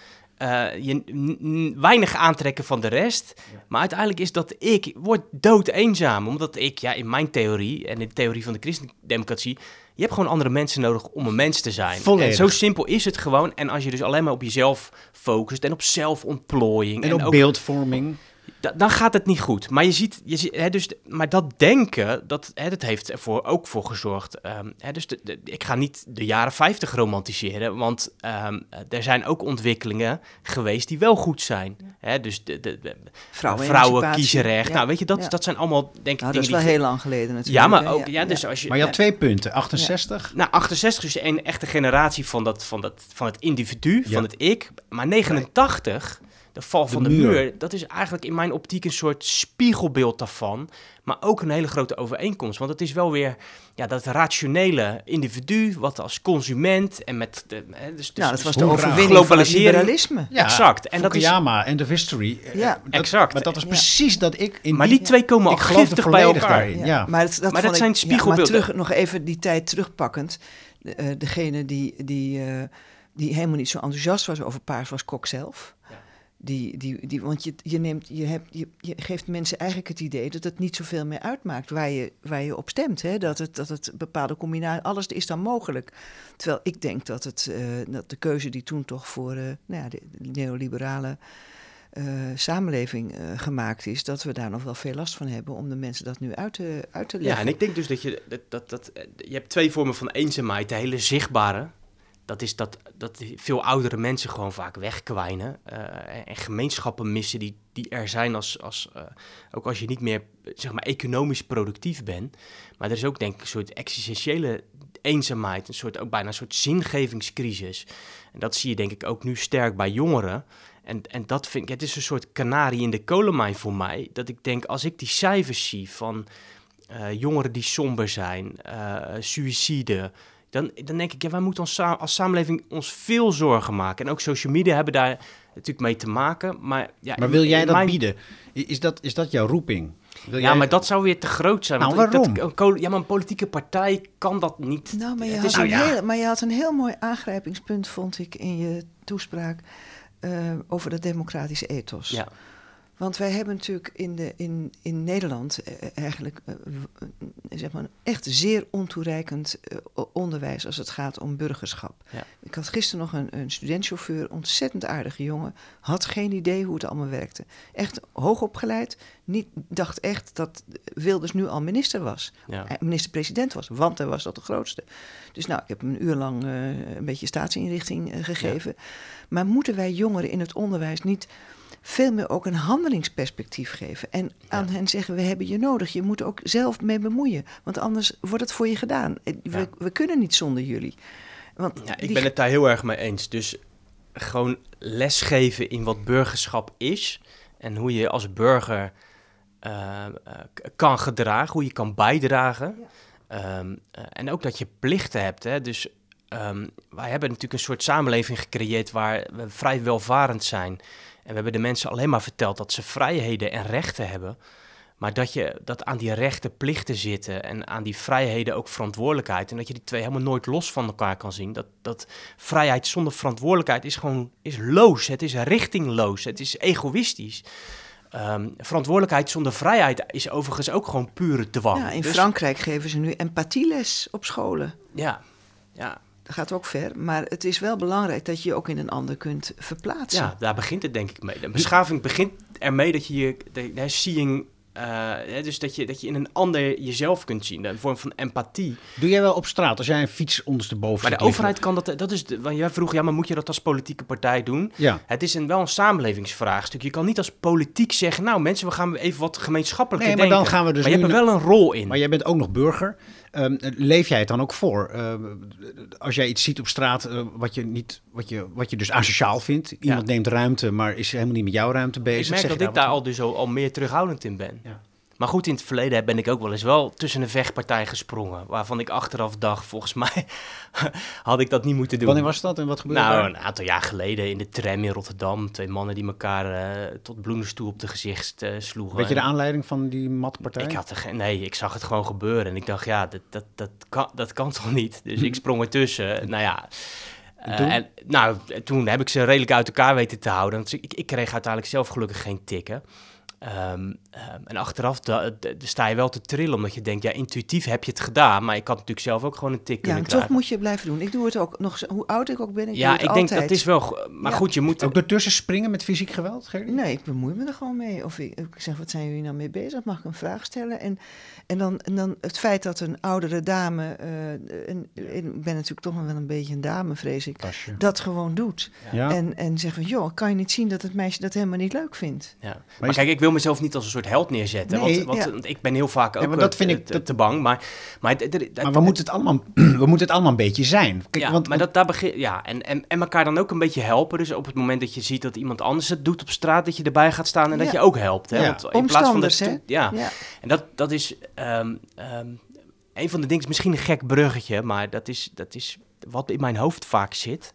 Eh, je weinig aantrekken van de rest. Maar uiteindelijk is dat ik word dood eenzaam. Omdat ik, ja, in mijn theorie en in de theorie van de christendemocratie... je hebt gewoon andere mensen nodig om een mens te zijn. Volledig. En zo simpel is het gewoon. En als je dus alleen maar op jezelf focust en op zelfontplooiing... En op ook beeldvorming. Da- dan gaat het niet goed. Maar je ziet, je ziet hè, dus, maar dat denken, dat, hè, dat heeft ervoor ook voor gezorgd. ehm, hè, dus de, de- ik ga niet de jaren 50 romantiseren, want ehm, er zijn ook ontwikkelingen geweest die wel goed zijn. Hè, dus de, de, de- Vrouwenemancipatie. vrouwenkiesrecht. Ja. Nou, weet je, dat, Ja. dat zijn allemaal, denk ik, Nou, dat is wel die... heel lang geleden natuurlijk. ja, maar ook, ja, dus als je... Maar je had twee punten, 68. Nou, 68 is een echte generatie van, dat, van, dat, van het individu, Ja. van het ik. Maar 89, de val van de, muur. muur. dat is eigenlijk in mijn optiek een soort spiegelbeeld daarvan. Maar ook een hele grote overeenkomst. Want het is wel weer ja, dat rationele individu, wat als consument en met de. Hè, dus, dus, Nou, dat dus was de hoe overwinning van het globalisering- liberalisme. Ja, exact. En dat is, Fukuyama, End of History. Eh, Ja. dat- Exact. Maar dat is Ja. precies dat ik in maar die twee komen al er giftig bij elkaar. daarin. Ja. Maar, het, dat, Maar dat vond zijn spiegelbeelden. maar terug, nog even die tijd terugpakkend. De, eh, degene die, die, eh, die helemaal niet zo enthousiast was over paars was Kok zelf. Ja. Die, die, die, want je, je, neemt, je, hebt, je, je geeft mensen eigenlijk het idee dat het niet zoveel meer uitmaakt waar je, waar je op stemt. Hè? Dat, het, dat het bepaalde combinatie, alles is dan mogelijk. Terwijl ik denk dat, het, eh, dat de keuze die toen toch voor eh, nou ja, de, neoliberale eh, samenleving gemaakt is, dat we daar nog wel veel last van hebben om de mensen dat nu uit te, uit te leggen. Ja, en ik denk dus dat je dat, dat, dat je hebt twee vormen van eenzaamheid. De hele zichtbare. Dat is dat, dat veel oudere mensen gewoon vaak wegkwijnen. eh, en, en gemeenschappen missen die, die er zijn als, als eh, ook als je niet meer zeg maar economisch productief bent. Maar er is ook denk ik een soort existentiële eenzaamheid, een soort ook bijna een soort zingevingscrisis. En dat zie je denk ik ook nu sterk bij jongeren. En, en dat vind ik, het is een soort kanarie in de kolenmijn voor mij. Dat ik denk, als ik die cijfers zie van eh, jongeren die somber zijn, suïcide. Dan, dan denk ik, ja, wij moeten ons sa- als samenleving ons veel zorgen maken. En ook social media hebben daar natuurlijk mee te maken. Maar, ja, Maar wil jij dat mijn- bieden? Is dat, is dat jouw roeping? Wil Ja, jij- maar dat zou weer te groot zijn. Nou, want dat- waarom? een ja, maar een politieke partij kan dat niet. Nou, maar je, had is- een Nou ja. heel, maar je had een heel mooi aangrijpingspunt, vond ik, in je toespraak eh, over dat democratische ethos. Ja, Want wij hebben natuurlijk in, de, in, in Nederland eh, eigenlijk eh, w- eh, zeg maar echt zeer ontoereikend onderwijs als het gaat om burgerschap. Ja. Ik had gisteren nog een, een studentchauffeur, ontzettend aardige jongen, had geen idee hoe het allemaal werkte. Echt hoogopgeleid, niet, dacht echt dat Wilders nu al minister was. ja. Minister-president was, want hij was dat de grootste. Dus nou, ik heb hem een uur lang een beetje staatsinrichting gegeven. Maar moeten wij jongeren in het onderwijs niet veel meer ook een handelingsperspectief geven? En aan hen zeggen, we hebben je nodig, je moet er ook zelf mee bemoeien. Want anders wordt het voor je gedaan. Eh, We, Ja. we kunnen niet zonder jullie. Want Ja, ik ben het daar heel erg mee eens. Dus gewoon lesgeven in wat burgerschap is en hoe je als burger eh, eh, kan gedragen, hoe je kan bijdragen. Ehm, eh, en ook dat je plichten hebt. Hè? Dus ehm, wij hebben natuurlijk een soort samenleving gecreëerd waar we vrij welvarend zijn. En we hebben de mensen alleen maar verteld dat ze vrijheden en rechten hebben. Maar dat je dat aan die rechten plichten zitten en aan die vrijheden ook verantwoordelijkheid. En dat je die twee helemaal nooit los van elkaar kan zien. Dat, dat vrijheid zonder verantwoordelijkheid is gewoon is loos. Het is richtingloos. Het is egoïstisch. Ehm, verantwoordelijkheid zonder vrijheid is overigens ook gewoon pure dwang. ja, in Dus- Frankrijk geven ze nu empathieles op scholen. Ja, ja, Dat gaat ook ver. Maar het is wel belangrijk dat je je ook in een ander kunt verplaatsen. ja, daar begint het denk ik mee. De beschaving begint ermee dat je je, de, de seeing, eh, hè, dus dat je, dat je in een ander jezelf kunt zien. Een vorm van empathie. Doe jij wel op straat als jij een fiets ondersteboven Maar de overheid kan dat, dat is, de, want jij vroeg, ja, maar moet je dat als politieke partij doen? Ja. Het is een, wel een samenlevingsvraagstuk. Je kan niet als politiek zeggen, nou mensen, we gaan even wat gemeenschappelijker Nee, maar dan gaan we dus maar je hebt er wel een rol in. Maar jij bent ook nog burger. Ehm, leef jij het dan ook voor? Ehm, als jij iets ziet op straat eh, wat, je niet, wat, je, wat je dus asociaal vindt. Iemand Ja. neemt ruimte, maar is helemaal niet met jouw ruimte bezig. ik merk zeg dat ik daar al dus al, al meer terughoudend in ben. Ja. Maar goed, in het verleden ben ik ook wel eens wel tussen een vechtpartij gesprongen. Waarvan ik achteraf dacht, volgens mij had ik dat niet moeten doen. Wanneer was dat en wat gebeurde Nou, daar? een aantal jaar geleden in de tram in Rotterdam. Twee mannen die elkaar eh, tot bloedens toe op de gezicht eh, sloegen. Weet je de aanleiding van die matpartij? ik had er geen, nee, ik zag het gewoon gebeuren. En ik dacht, ja, dat, dat, dat, kan, dat kan toch niet? Dus ik sprong ertussen. Nou ja. En eh, toen? en, nou, toen heb ik ze redelijk uit elkaar weten te houden. Want ik, ik kreeg uiteindelijk zelf gelukkig geen tikken. Ehm, ehm, en achteraf da- da- da- sta je wel te trillen, omdat je denkt, ja, intuïtief heb je het gedaan. Maar ik had natuurlijk zelf ook gewoon een tik Ja, kunnen en toch moet je het blijven doen. Ik doe het ook nog, zo- hoe oud ik ook ben. Ik ja, doe het ik denk altijd. dat is wel... Maar Ja. goed, je moet... Ook ertussen springen met fysiek geweld, Gerdy? Nee, ik bemoei me er gewoon mee. Of ik, ik zeg, wat zijn jullie nou mee bezig? Mag ik een vraag stellen? En, en, dan, en dan het feit dat een oudere dame, eh, ik ben natuurlijk toch nog wel een beetje een dame, vrees ik, dat gewoon doet. Ja. En, en zegt van, joh, kan je niet zien dat het meisje dat helemaal niet leuk vindt? Ja. Maar, kijk, ik wil mezelf niet als een soort held neerzetten. Nee, want want, ja. want ik ben heel vaak ook maar dat eh, vind ik- te, dat- te bang. Maar, maar, Maar we moeten het allemaal, we moeten het allemaal een beetje zijn. Kijk, ja, want, maar dat, daar begin, ja, en, en, en elkaar dan ook een beetje helpen. Dus op het moment dat je ziet dat iemand anders het doet op straat, dat je erbij gaat staan en dat je ook helpt. Hè? Ja. Want in plaats van dat, Omstanders, hè? ja. Ja. En dat, dat is ehm, ehm, een van de dingen, is misschien een gek bruggetje, maar dat is, dat is wat in mijn hoofd vaak zit.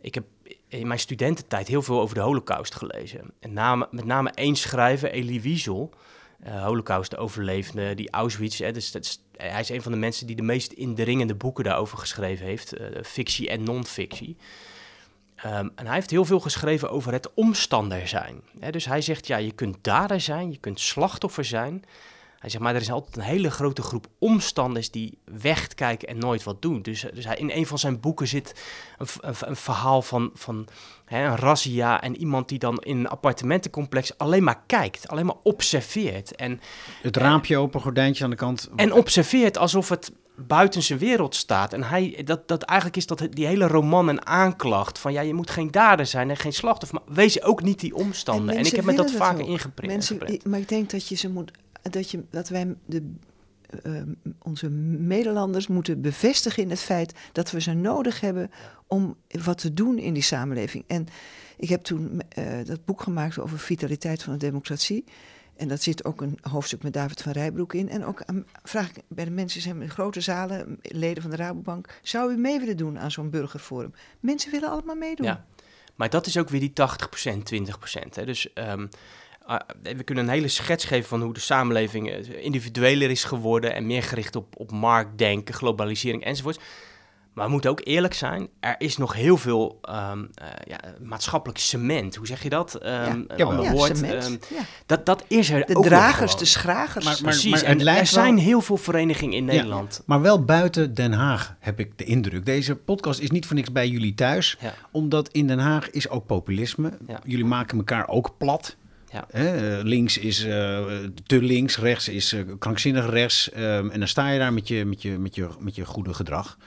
Ik heb in mijn studententijd heel veel over de holocaust gelezen. En name, met name één schrijver, Elie Wiesel, eh holocaust-overlevende, die Auschwitz, hè, dus dat is, hij is een van de mensen die de meest indringende boeken daarover geschreven heeft, eh, fictie en non-fictie. Ehm, en hij heeft heel veel geschreven over het omstander zijn. Dus hij zegt, ja, je kunt dader zijn, je kunt slachtoffer zijn. Hij zegt, maar er is altijd een hele grote groep omstanders die wegkijken en nooit wat doen. Dus, dus hij, in een van zijn boeken zit een, een, verhaal van, van hè, een razzia en iemand die dan in een appartementencomplex alleen maar kijkt, alleen maar observeert. En, het raampje open, gordijntje aan de kant. en observeert alsof het buiten zijn wereld staat. En hij, dat, dat eigenlijk is dat die hele roman een aanklacht van ja, je moet geen dader zijn en geen slachtoffer, maar wees ook niet die omstander. En, ik mensen heb me dat vaker ingeprint. Mensen, maar ik denk dat je ze moet, dat, je, dat wij de, eh, onze Nederlanders moeten bevestigen in het feit dat we ze nodig hebben om wat te doen in die samenleving. En ik heb toen eh, dat boek gemaakt over vitaliteit van de democratie. En dat zit ook een hoofdstuk met David van Rijbroek in. En ook aan- vraag ik bij de mensen, zijn in grote zalen, leden van de Rabobank, zou u mee willen doen aan zo'n burgerforum? Mensen willen allemaal meedoen. Ja, maar dat is ook weer die 80%, 20%. Hè. Dus ehm, we kunnen een hele schets geven van hoe de samenleving eh, individueler is geworden en meer gericht op, op marktdenken, globalisering enzovoorts. Maar we moeten ook eerlijk zijn, er is nog heel veel ehm, eh, ja, maatschappelijk cement. Hoe zeg je dat? Ehm, Ja. een Jawel. ander Ja, woord. cement. Ehm, ja. dat, dat is er De ook nog dragers, de schragers. Maar- maar- Precies, en er zijn wel- heel veel verenigingen in Nederland. Maar wel buiten Den Haag heb ik de indruk. Deze podcast is niet voor niks bij jullie thuis. Ja. Omdat in Den Haag is ook populisme. Ja. Jullie maken elkaar ook plat. Ja. Hè, eh, links is eh, te links, rechts is eh, krankzinnig rechts. ehm, en dan sta je daar met je, met je, met je, met je goede gedrag.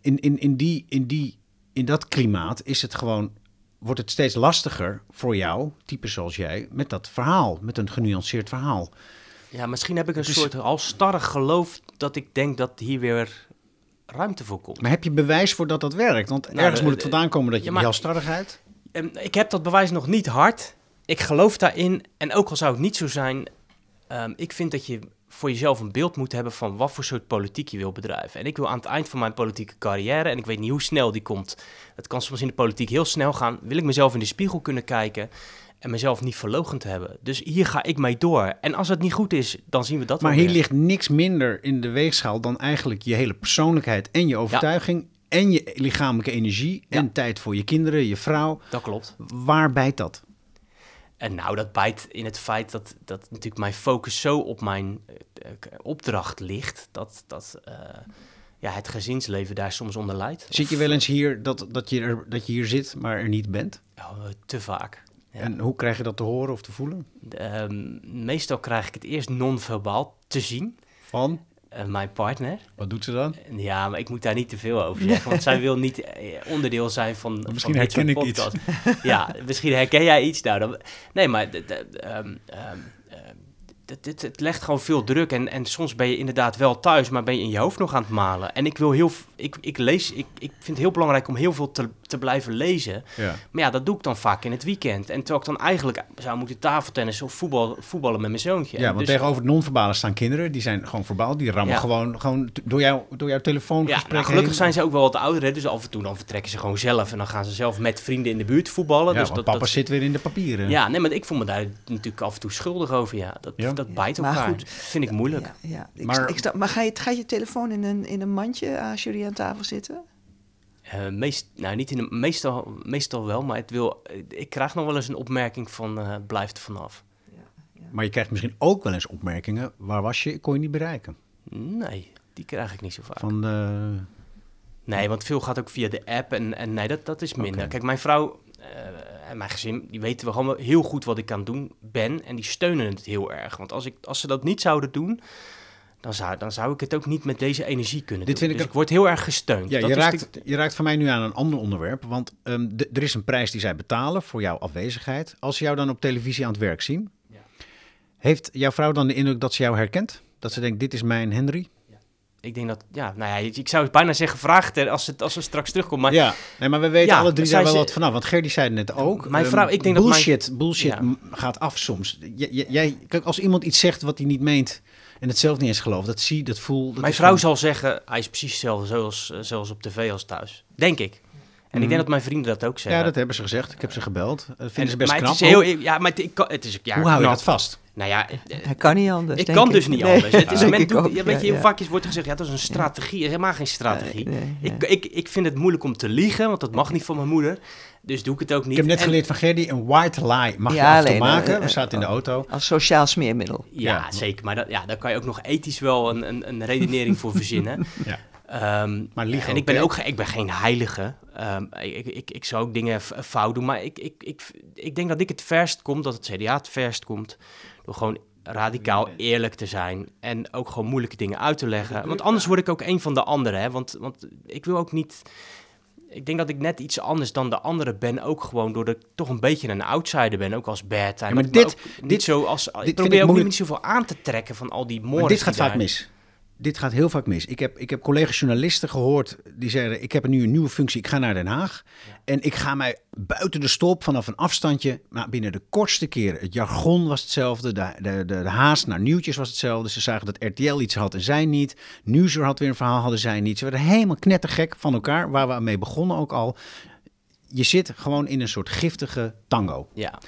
In, in, in, die, in, die, in dat klimaat is het gewoon, wordt het steeds lastiger voor jou, types zoals jij, met dat verhaal, met een genuanceerd verhaal. Ja, misschien heb ik een Dus- soort halstarrig geloof dat ik denk dat hier weer ruimte voor komt. Maar heb je bewijs voor dat dat werkt? Want Nou, ergens de- moet het vandaan komen dat je Ja, maar- halstarrigheid... Ehm, ik heb dat bewijs nog niet hard. Ik geloof daarin. En ook al zou het niet zo zijn, ehm, ik vind dat je voor jezelf een beeld moet hebben van wat voor soort politiek je wil bedrijven. En ik wil aan het eind van mijn politieke carrière, en ik weet niet hoe snel die komt, het kan soms in de politiek heel snel gaan, wil ik mezelf in de spiegel kunnen kijken en mezelf niet verlogend hebben. Dus hier ga ik mee door. En als het niet goed is, dan zien we dat Maar hier ligt niks minder in de weegschaal dan eigenlijk je hele persoonlijkheid en je overtuiging en je lichamelijke energie en Ja. tijd voor je kinderen, je vrouw. Dat klopt. Waar bijt dat? En nou, dat bijt in het feit dat, dat natuurlijk mijn focus zo op mijn eh, eh, opdracht ligt, dat, dat eh, ja, het gezinsleven daar soms onder leidt. Zit je wel eens hier dat, dat, je er, dat je hier zit, maar er niet bent? Oh, te vaak. Ja. En hoe krijg je dat te horen of te voelen? Ehm, meestal krijg ik het eerst non-verbaal te zien, Van? Eh, mijn partner. Wat doet ze dan? Ja, maar ik moet daar niet te veel over zeggen, want zij wil niet eh, onderdeel zijn van. Misschien van herken ik iets. podcasts. Ja, misschien herken jij iets. Nou, dan, nee, maar ehm, ehm, het, het, het legt gewoon veel druk. En, en soms ben je inderdaad wel thuis, maar ben je in je hoofd nog aan het malen. En ik wil heel, ik, ik lees, ik, ik vind het heel belangrijk om heel veel te, te blijven lezen. Ja. Maar ja, dat doe ik dan vaak in het weekend. En terwijl ik dan eigenlijk zou moeten tafeltennissen of voetbal, voetballen met mijn zoontje. Ja, want Dus- tegenover het non-verbale staan kinderen. Die zijn gewoon verbaal. Die rammen Ja. gewoon, gewoon door, jou, door jouw Ja, telefoongesprek nou, gelukkig heen. zijn ze ook wel wat ouder, hè, dus af en toe dan vertrekken ze gewoon zelf. En dan gaan ze zelf met vrienden in de buurt voetballen. Ja, dus want dat, papa dat, zit weer in de papieren. Ja, nee, maar ik voel me daar natuurlijk af en toe schuldig over. Ja, dat, Ja? Dat bijt Maar elkaar. goed. Dat vind ik moeilijk. Ja, ja. Ik Maar- ik sta- maar ga je, ga je telefoon in een, in een mandje als jullie aan tafel zitten? Eh, meest, nou, niet in de, meestal, meestal wel, maar het wil, ik krijg nog wel eens een opmerking van eh blijf er vanaf. Maar je krijgt misschien ook wel eens opmerkingen. Waar was je? Kon je niet bereiken. Nee, die krijg ik niet zo vaak. Van de... Nee, want veel gaat ook via de app en, en nee, dat, dat is minder. Kijk, mijn vrouw eh, en mijn gezin, die weten we gewoon heel goed wat ik aan het doen ben. En die steunen het heel erg. Want als, ik, als ze dat niet zouden doen, dan zou, dan zou ik het ook niet met deze energie kunnen Dit doen. vind ik dus ik word heel erg gesteund. Ja, Dat je raakt, de- je raakt van mij nu aan een ander onderwerp. Want ehm, er is een prijs die zij betalen voor jouw afwezigheid. Als ze jou dan op televisie aan het werk zien, Ja. heeft jouw vrouw dan de indruk dat ze jou herkent? Dat ze denkt, dit is mijn Henry? Ik denk dat, ja, nou ja, ik zou bijna zeggen, vraag het er als, het, als ze straks terugkomt. Maar ja, nee, maar we weten Ja, alle drie daar wel ze- wat vanaf. Want Gerdy zei het net ook. Mijn ehm, vrouw, ik denk dat mijn- bullshit, bullshit Ja. gaat af soms. J- j- jij, kijk, als iemand iets zegt wat hij niet meent en het zelf niet eens gelooft, dat zie, dat voel. Dat mijn vrouw gewoon- zal zeggen, hij is precies hetzelfde zoals, eh, zoals op tv als thuis. Denk ik. En ik Mhm. denk dat mijn vrienden dat ook zeggen. Ja, dat hebben ze gezegd. Ik heb ze gebeld. Dat vinden En- ze best maar knap. Het is heel, ja, maar het, ik het is, ja, Hoe hou je dat vast? Nou ja, eh, Hij kan niet anders. ik denk kan dus niet Nee, anders. Het is, men doet, ook, ja, weet je, ja, heel vaak is, wordt er gezegd, ja, dat is een strategie. Het is helemaal geen strategie. Nee, nee, Ik, ik, ik vind het moeilijk om te liegen, want dat mag niet van mijn moeder. Dus doe ik het ook niet. Ik heb net En- geleerd van Gerdy, een white lie mag je Ja, toe alleen, maken. eh, We zaten in de auto. Als sociaal smeermiddel. Ja, Ja. zeker. Maar dat, ja, daar kan je ook nog ethisch wel een, een, een redenering voor verzinnen. Ja. Ehm, Maar liegen en ik ben ook, ik ben geen heilige. Ehm, ik, ik, ik zou ook dingen fout doen. Maar ik, ik, ik, ik denk dat ik het verst kom, dat het CDA het verst komt. Door gewoon radicaal eerlijk te zijn. En ook gewoon moeilijke dingen uit te leggen. Want anders word ik ook een van de anderen. Hè? Want, want ik wil ook niet. Ik denk dat ik net iets anders dan de anderen ben. Ook gewoon doordat ik toch een beetje een outsider ben. Ook als bad. Ja, maar dit- dit- niet zo als. ik probeer ook moeilijk. niet zoveel aan te trekken van al die moorden. Dit gaat vaak mis. Dit gaat heel vaak mis. Ik heb, ik heb collega-journalisten gehoord die zeiden: Ik heb nu een nieuwe functie, ik ga naar Den Haag. En ik ga mij buiten de stop vanaf een afstandje. Maar binnen de kortste keren. Het jargon was hetzelfde. De, de, de, de haast naar nieuwtjes was hetzelfde. Ze zagen dat RTL iets had en zij niet. Nieuwsuur had weer een verhaal, hadden zij niet. Ze werden helemaal knettergek van elkaar, waar we mee begonnen ook al. Je zit gewoon in een soort giftige tango. Ja.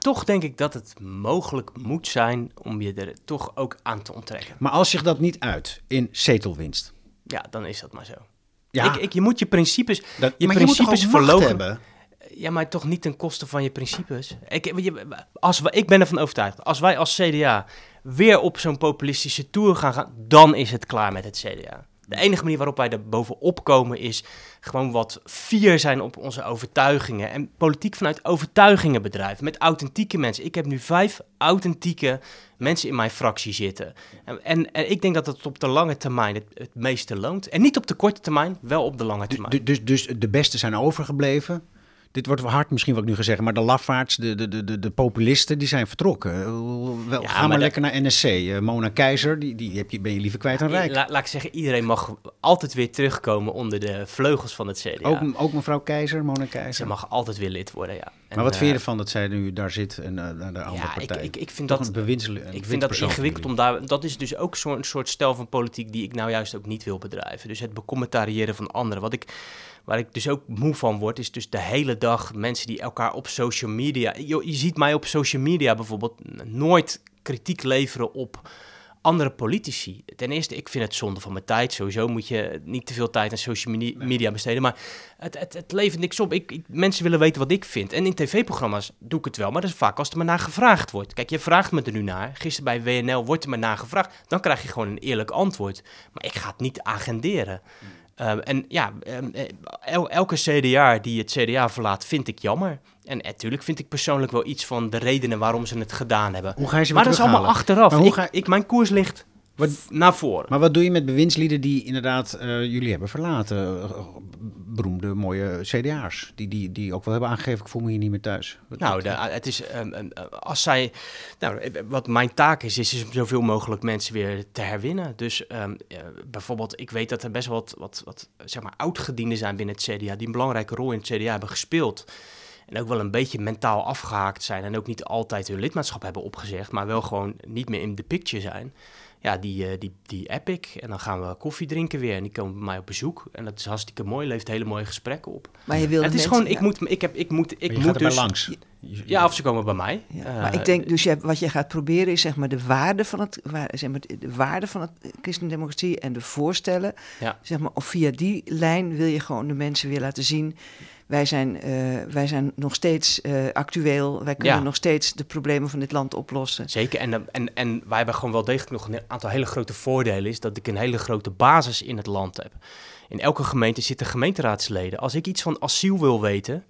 Toch denk ik dat het mogelijk moet zijn om je er toch ook aan te onttrekken. Maar als zich dat niet uit in zetelwinst. Ja, dan is dat maar zo. Ja, Ik, ik, je moet je principes, dat, je maar je moet principes macht verloochenen. hebben. ja, maar toch niet ten koste van je principes. Ik, je, als we, ik ben ervan overtuigd, als wij als CDA weer op zo'n populistische tour gaan gaan, dan is het klaar met het CDA. De enige manier waarop wij er bovenop komen is gewoon wat fier zijn op onze overtuigingen. En politiek vanuit overtuigingen bedrijven. Met authentieke mensen. Ik heb nu vijf authentieke mensen in mijn fractie zitten. En, en, en ik denk dat het op de lange termijn het, het meeste loont. En niet op de korte termijn, wel op de lange termijn. Du- Dus, dus de beste zijn overgebleven. Dit wordt hard misschien wat ik nu ga zeggen, maar de lafaards, de, de, de, de, populisten, die zijn vertrokken. Eh, Wel, Ja, ga maar, maar lekker naar NSC. Eh, Mona Keizer, die, die heb je, ben je liever kwijt dan rijk. La- laat ik zeggen, iedereen mag altijd weer terugkomen onder de vleugels van het CDA. Ook, ook mevrouw Keizer, Mona Ze Keizer. mag altijd weer lid worden, ja. En, maar wat vind je eh, ervan dat zij nu daar zit en uh, naar de andere Ja, ik, partij? ik, ik vind Toch dat... een bewindsel- een Ik vind dat ingewikkeld om daar... Dat is dus ook zo'n soort stijl van politiek die ik nou juist ook niet wil bedrijven. Dus het becommentariëren van anderen. Wat ik, waar ik dus ook moe van word, is dus de hele dag mensen die elkaar op social media... Je, je ziet mij op social media bijvoorbeeld nooit kritiek leveren op andere politici. Ten eerste, ik vind het zonde van mijn tijd. Sowieso moet je niet te veel tijd aan social medi- media besteden. Maar het, het, het levert niks op. Ik, ik- mensen willen weten wat ik vind. En in tv-programma's doe ik het wel. Maar dat is vaak als er maar naar gevraagd wordt. Kijk, je vraagt me er nu naar. Gisteren bij WNL wordt er maar naar gevraagd. Dan krijg je gewoon een eerlijk antwoord. Maar ik ga het niet agenderen. Um, en ja, um, el, elke CDA die het CDA verlaat, vind ik jammer. En natuurlijk vind ik persoonlijk wel iets van de redenen waarom ze het gedaan hebben. Hoe ga je ze Maar dat is allemaal achteraf. Ik, mijn koers ligt Wat- naar voren. Maar wat doe je met bewindslieden die inderdaad eh, jullie hebben verlaten? Eh, beroemde, mooie CDA'ers. Die, die, die ook wel hebben aangegeven, ik voel me hier niet meer thuis. Wat- Nou, de, het is, ehm, ehm, als zij, nou, eh, wat mijn taak is, is, is om zoveel mogelijk mensen weer te herwinnen. Dus ehm, eh, bijvoorbeeld, ik weet dat er best wel wat, wat, wat zeg maar, oudgedienden zijn binnen het CDA, die een belangrijke rol in het CDA hebben gespeeld. En ook wel een beetje mentaal afgehaakt zijn en ook niet altijd hun lidmaatschap hebben opgezegd, maar wel gewoon niet meer in de picture zijn. Ja, die, eh, die, die app ik en dan gaan we koffie drinken weer en die komen bij mij op bezoek. En dat is hartstikke mooi, levert hele mooie gesprekken op. Maar je wil het is gewoon, ik ja. moet, ik heb, ik moet, ik moet dus... langs. Ja, of ze komen bij mij. Ja, Eh, maar ik denk dus, je, wat je gaat proberen is zeg maar de waarde van het, waar, zeg maar, de waarde van het christendemocratie en de voorstellen. Ja. Zeg maar, of via die lijn wil je gewoon de mensen weer laten zien. Wij zijn, eh, wij zijn nog steeds eh, actueel. Wij kunnen Ja. nog steeds de problemen van dit land oplossen. Zeker, en, eh, en, en wij hebben gewoon wel degelijk nog een aantal hele grote voordelen. Is dat ik een hele grote basis in het land heb. In elke gemeente zitten gemeenteraadsleden. Als ik iets van asiel wil weten,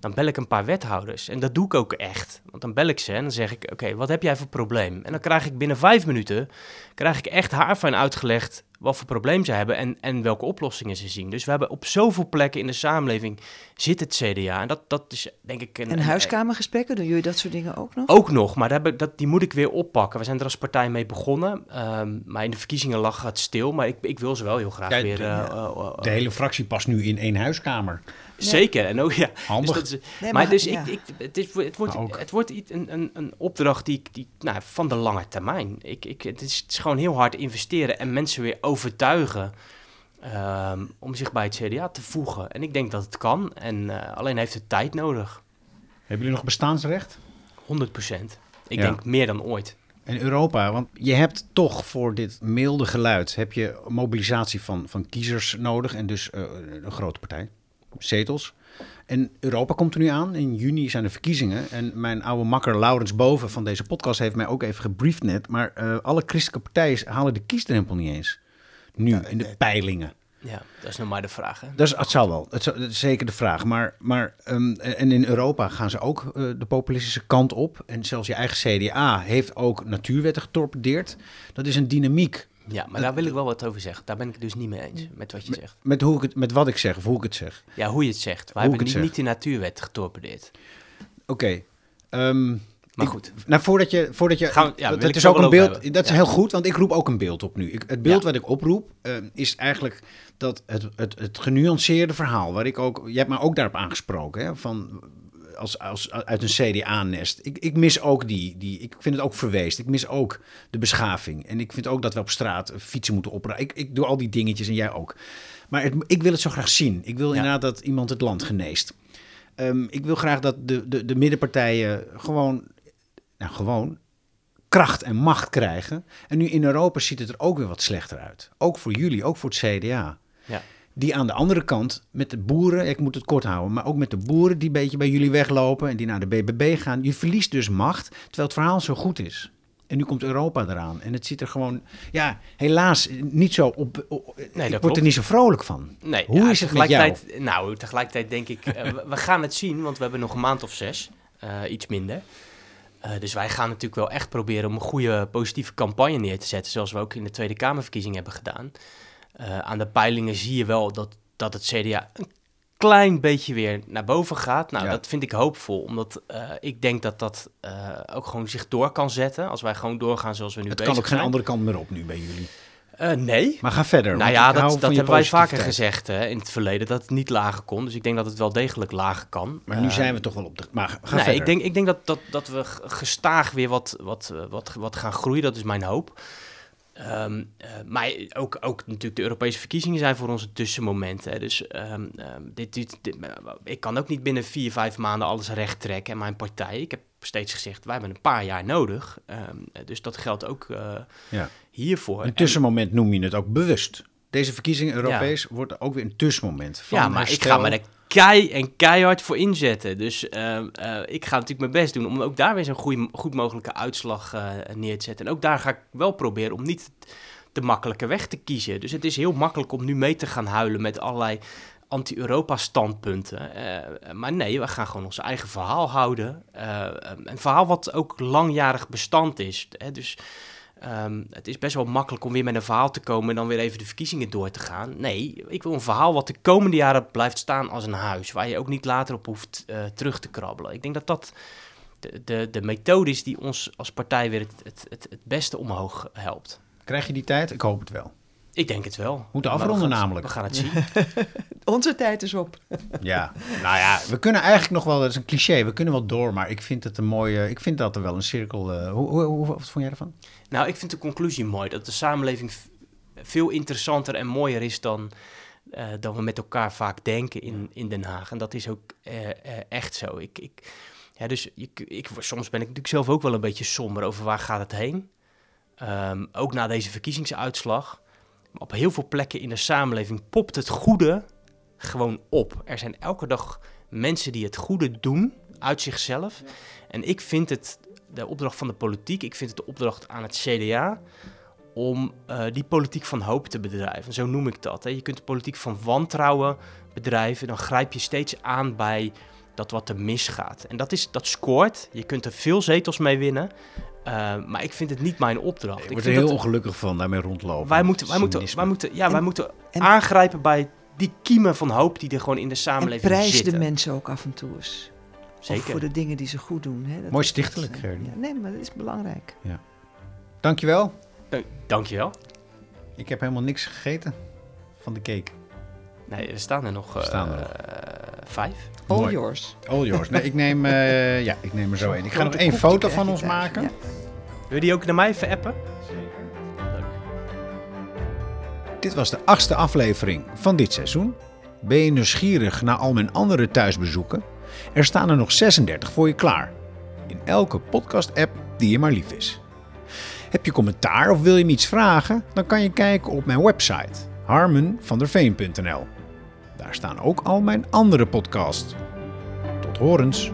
dan bel ik een paar wethouders. En dat doe ik ook echt. Want dan bel ik ze en dan zeg ik, oké, wat heb jij voor probleem? En dan krijg ik binnen vijf minuten, krijg ik echt haarfijn uitgelegd wat voor probleem ze hebben en, en welke oplossingen ze zien. Dus we hebben op zoveel plekken in de samenleving zit het CDA. En dat, dat is denk ik... Een, En een- huiskamergesprekken, doen jullie dat soort dingen ook nog? ook nog, maar daar heb ik, dat, die moet ik weer oppakken. We zijn er als partij mee begonnen. ehm, maar in de verkiezingen lag het stil. Maar ik, ik wil ze wel heel graag Ja, weer... de- eh, eh, eh, De hele fractie past nu in één huiskamer. Zeker. En ook, ja. Handig. Dus dat is, Nee, maar maar- dus ja. ik, ik, het, is, het wordt, het wordt iets- een, een, een opdracht die, ik- die, nou, van de lange termijn. Ik, ik, het, is, het is gewoon heel hard investeren en mensen weer overtuigen ehm, om zich bij het CDA te voegen. En ik denk dat het kan. En eh, alleen heeft het tijd nodig. Hebben jullie nog bestaansrecht? 100 procent. Ik Ja. denk meer dan ooit. En Europa, want je hebt toch voor dit milde geluid heb je mobilisatie van, van kiezers nodig en dus eh, een grote partij, zetels. En Europa komt er nu aan. In juni zijn de verkiezingen. En mijn oude makker Laurens Boven van deze podcast heeft mij ook even gebriefd net. Maar eh, alle christelijke partijen halen de kiesdrempel niet eens. Nu, in de peilingen. Ja, dat is nog maar de vraag. Hè? Dat is, het zal wel. Het is, dat is zeker de vraag. Maar, maar ehm, en in Europa gaan ze ook eh, de populistische kant op. En zelfs je eigen CDA heeft ook natuurwetten getorpedeerd. Dat is een dynamiek. Ja, maar daar wil ik wel wat over zeggen. Daar ben ik het dus niet mee eens met wat je zegt. Met, hoe ik het, met wat ik zeg of hoe ik het zeg. Ja, hoe je het zegt. Hoe hebben niet, zeg. niet de natuurwet getorpedeerd. Oké. ehm, Maar ik- goed. Nou, voordat je. Voordat je Gaan we- ja, dat, is ook een beeld. hebben. Dat is Ja. heel goed, want ik roep ook een beeld op nu. Ik, het beeld Ja. wat ik oproep eh, is eigenlijk dat het, het, het genuanceerde verhaal. Waar ik ook. Je hebt me ook daarop aangesproken. Hè, van, als, als, uit een CDA-nest. Ik, ik mis ook die, die. Ik vind het ook verweest. Ik mis ook de beschaving. En ik vind ook dat we op straat fietsen moeten opruimen. Ik, ik doe al die dingetjes en jij ook. Maar het, ik wil het zo graag zien. Ik wil Ja. inderdaad dat iemand het land geneest. Ehm, ik wil graag dat de, de, de middenpartijen gewoon, nou gewoon, kracht en macht krijgen. En nu in Europa ziet het er ook weer wat slechter uit. Ook voor jullie, ook voor het CDA. Ja. Die aan de andere kant met de boeren, ik moet het kort houden, maar ook met de boeren die een beetje bij jullie weglopen en die naar de BBB gaan. Je verliest dus macht, terwijl het verhaal zo goed is. En nu komt Europa eraan. En het ziet er gewoon, ja, helaas niet zo op. op- ik word klopt. er niet zo vrolijk van. Nee, Hoe ja, is het met jou? tegelijkertijd, Nou, tegelijkertijd denk ik, eh, we, we gaan het zien, want we hebben nog een maand of zes, eh, iets minder. Eh, dus wij gaan natuurlijk wel echt proberen om een goede positieve campagne neer te zetten, zoals we ook in de Tweede Kamerverkiezing hebben gedaan. Eh, aan de peilingen zie je wel dat, dat het CDA een klein beetje weer naar boven gaat. Nou, Ja. dat vind ik hoopvol, omdat eh, ik denk dat dat eh, ook gewoon zich door kan zetten, als wij gewoon doorgaan zoals we nu Het bezig kan ook geen zijn. andere kant meer op nu bij jullie. Nee, Maar ga verder. nou ja, dat, dat hebben wij vaker gezegd hè, in het verleden, dat het niet lager kon. Dus ik denk dat het wel degelijk lager kan. Maar nu zijn we toch wel op de. Maar ga nee, verder. ik denk, ik denk dat, dat, dat we gestaag weer wat, wat, wat, wat gaan groeien. Dat is mijn hoop. Ehm, eh, maar ook, ook natuurlijk de Europese verkiezingen zijn voor ons een tussenmoment. Hè. Dus ehm, ehm, dit, dit, dit- eh, ik kan ook niet binnen vier, vijf maanden alles recht trekken. En mijn partij, ik heb steeds gezegd, wij hebben een paar jaar nodig. Ehm, dus dat geldt ook eh, Ja. hiervoor. Een En- tussenmoment noem je het ook bewust. Deze verkiezingen Europees wordt ook weer een tussenmoment. Van ja, maar ik ga me kei en keihard voor inzetten. Dus ehm, eh, ik ga natuurlijk mijn best doen om ook daar weer zo'n goede, goed mogelijke uitslag eh, neer te zetten. En ook daar ga ik wel proberen om niet de makkelijke weg te kiezen. Dus het is heel makkelijk om nu mee te gaan huilen met allerlei anti-Europa standpunten. Eh, maar nee, we gaan gewoon ons eigen verhaal houden. Een verhaal wat ook langjarig bestand is. Hè? Dus ehm, het is best wel makkelijk om weer met een verhaal te komen en dan weer even de verkiezingen door te gaan. Nee, ik wil een verhaal wat de komende jaren blijft staan als een huis, waar je ook niet later op hoeft eh, terug te krabbelen. Ik denk dat dat de, de, de methode is die ons als partij weer het, het, het, het beste omhoog helpt. Krijg je die tijd? Ik hoop het wel. Ik denk het wel. Moeten we afronden namelijk. We gaan het zien. Onze tijd is op. Ja, nou ja, we kunnen eigenlijk nog wel, dat is een cliché, we kunnen wel door, maar ik vind het een mooie, ik vind dat er wel een cirkel, eh, hoe, hoe, hoe- wat vond jij ervan? Nou, ik vind de conclusie mooi. Dat de samenleving veel interessanter en mooier is dan, eh, dan we met elkaar vaak denken in, in Den Haag. En dat is ook eh, eh, echt zo. Ik, ik, ja, dus je, k- ik, soms ben ik natuurlijk zelf ook wel een beetje somber over waar gaat het heen. Ehm, ook na deze verkiezingsuitslag. Maar op heel veel plekken in de samenleving popt het goede gewoon op. Er zijn elke dag mensen die het goede doen uit zichzelf. En ik vind het de opdracht van de politiek, ik vind het de opdracht aan het CDA om eh, die politiek van hoop te bedrijven. Zo noem ik dat. Hè. Je kunt de politiek van wantrouwen bedrijven, dan grijp je steeds aan bij dat wat er misgaat. En dat, is, dat scoort. Je kunt er veel zetels mee winnen. Eh, maar ik vind het niet mijn opdracht. Ik ik word er heel dat- ongelukkig van, daarmee rondlopen. wij moeten, wij moeten, wij moeten, ja, wij En- moeten en- aangrijpen bij die kiemen van hoop die er gewoon in de En samenleving prijs zitten. de mensen ook af en toe eens. Zeker. voor de dingen die ze goed doen. Hè. Dat Mooi stichtelijk, Gerdy. ja, nee, maar dat is belangrijk. Dankjewel. Dank- Dankjewel. Ik heb helemaal niks gegeten van de cake. Nee, er staan er nog, eh, Staan er nog. vijf. All Mooi. yours. All yours. Nee, ik neem, eh, ja, ik neem er zo één. Ik ga nog één foto van ons maken. Ja. Wil je die ook naar mij even appen? Dit was de achtste aflevering van dit seizoen. Ben je nieuwsgierig naar al mijn andere thuisbezoeken? Er staan er nog 36 voor je klaar. In elke podcast-app die je maar lief is. Heb je commentaar of wil je me iets vragen? Dan kan je kijken op mijn website harmenvanderveen.nl. Daar staan ook al mijn andere podcasts. Tot horens!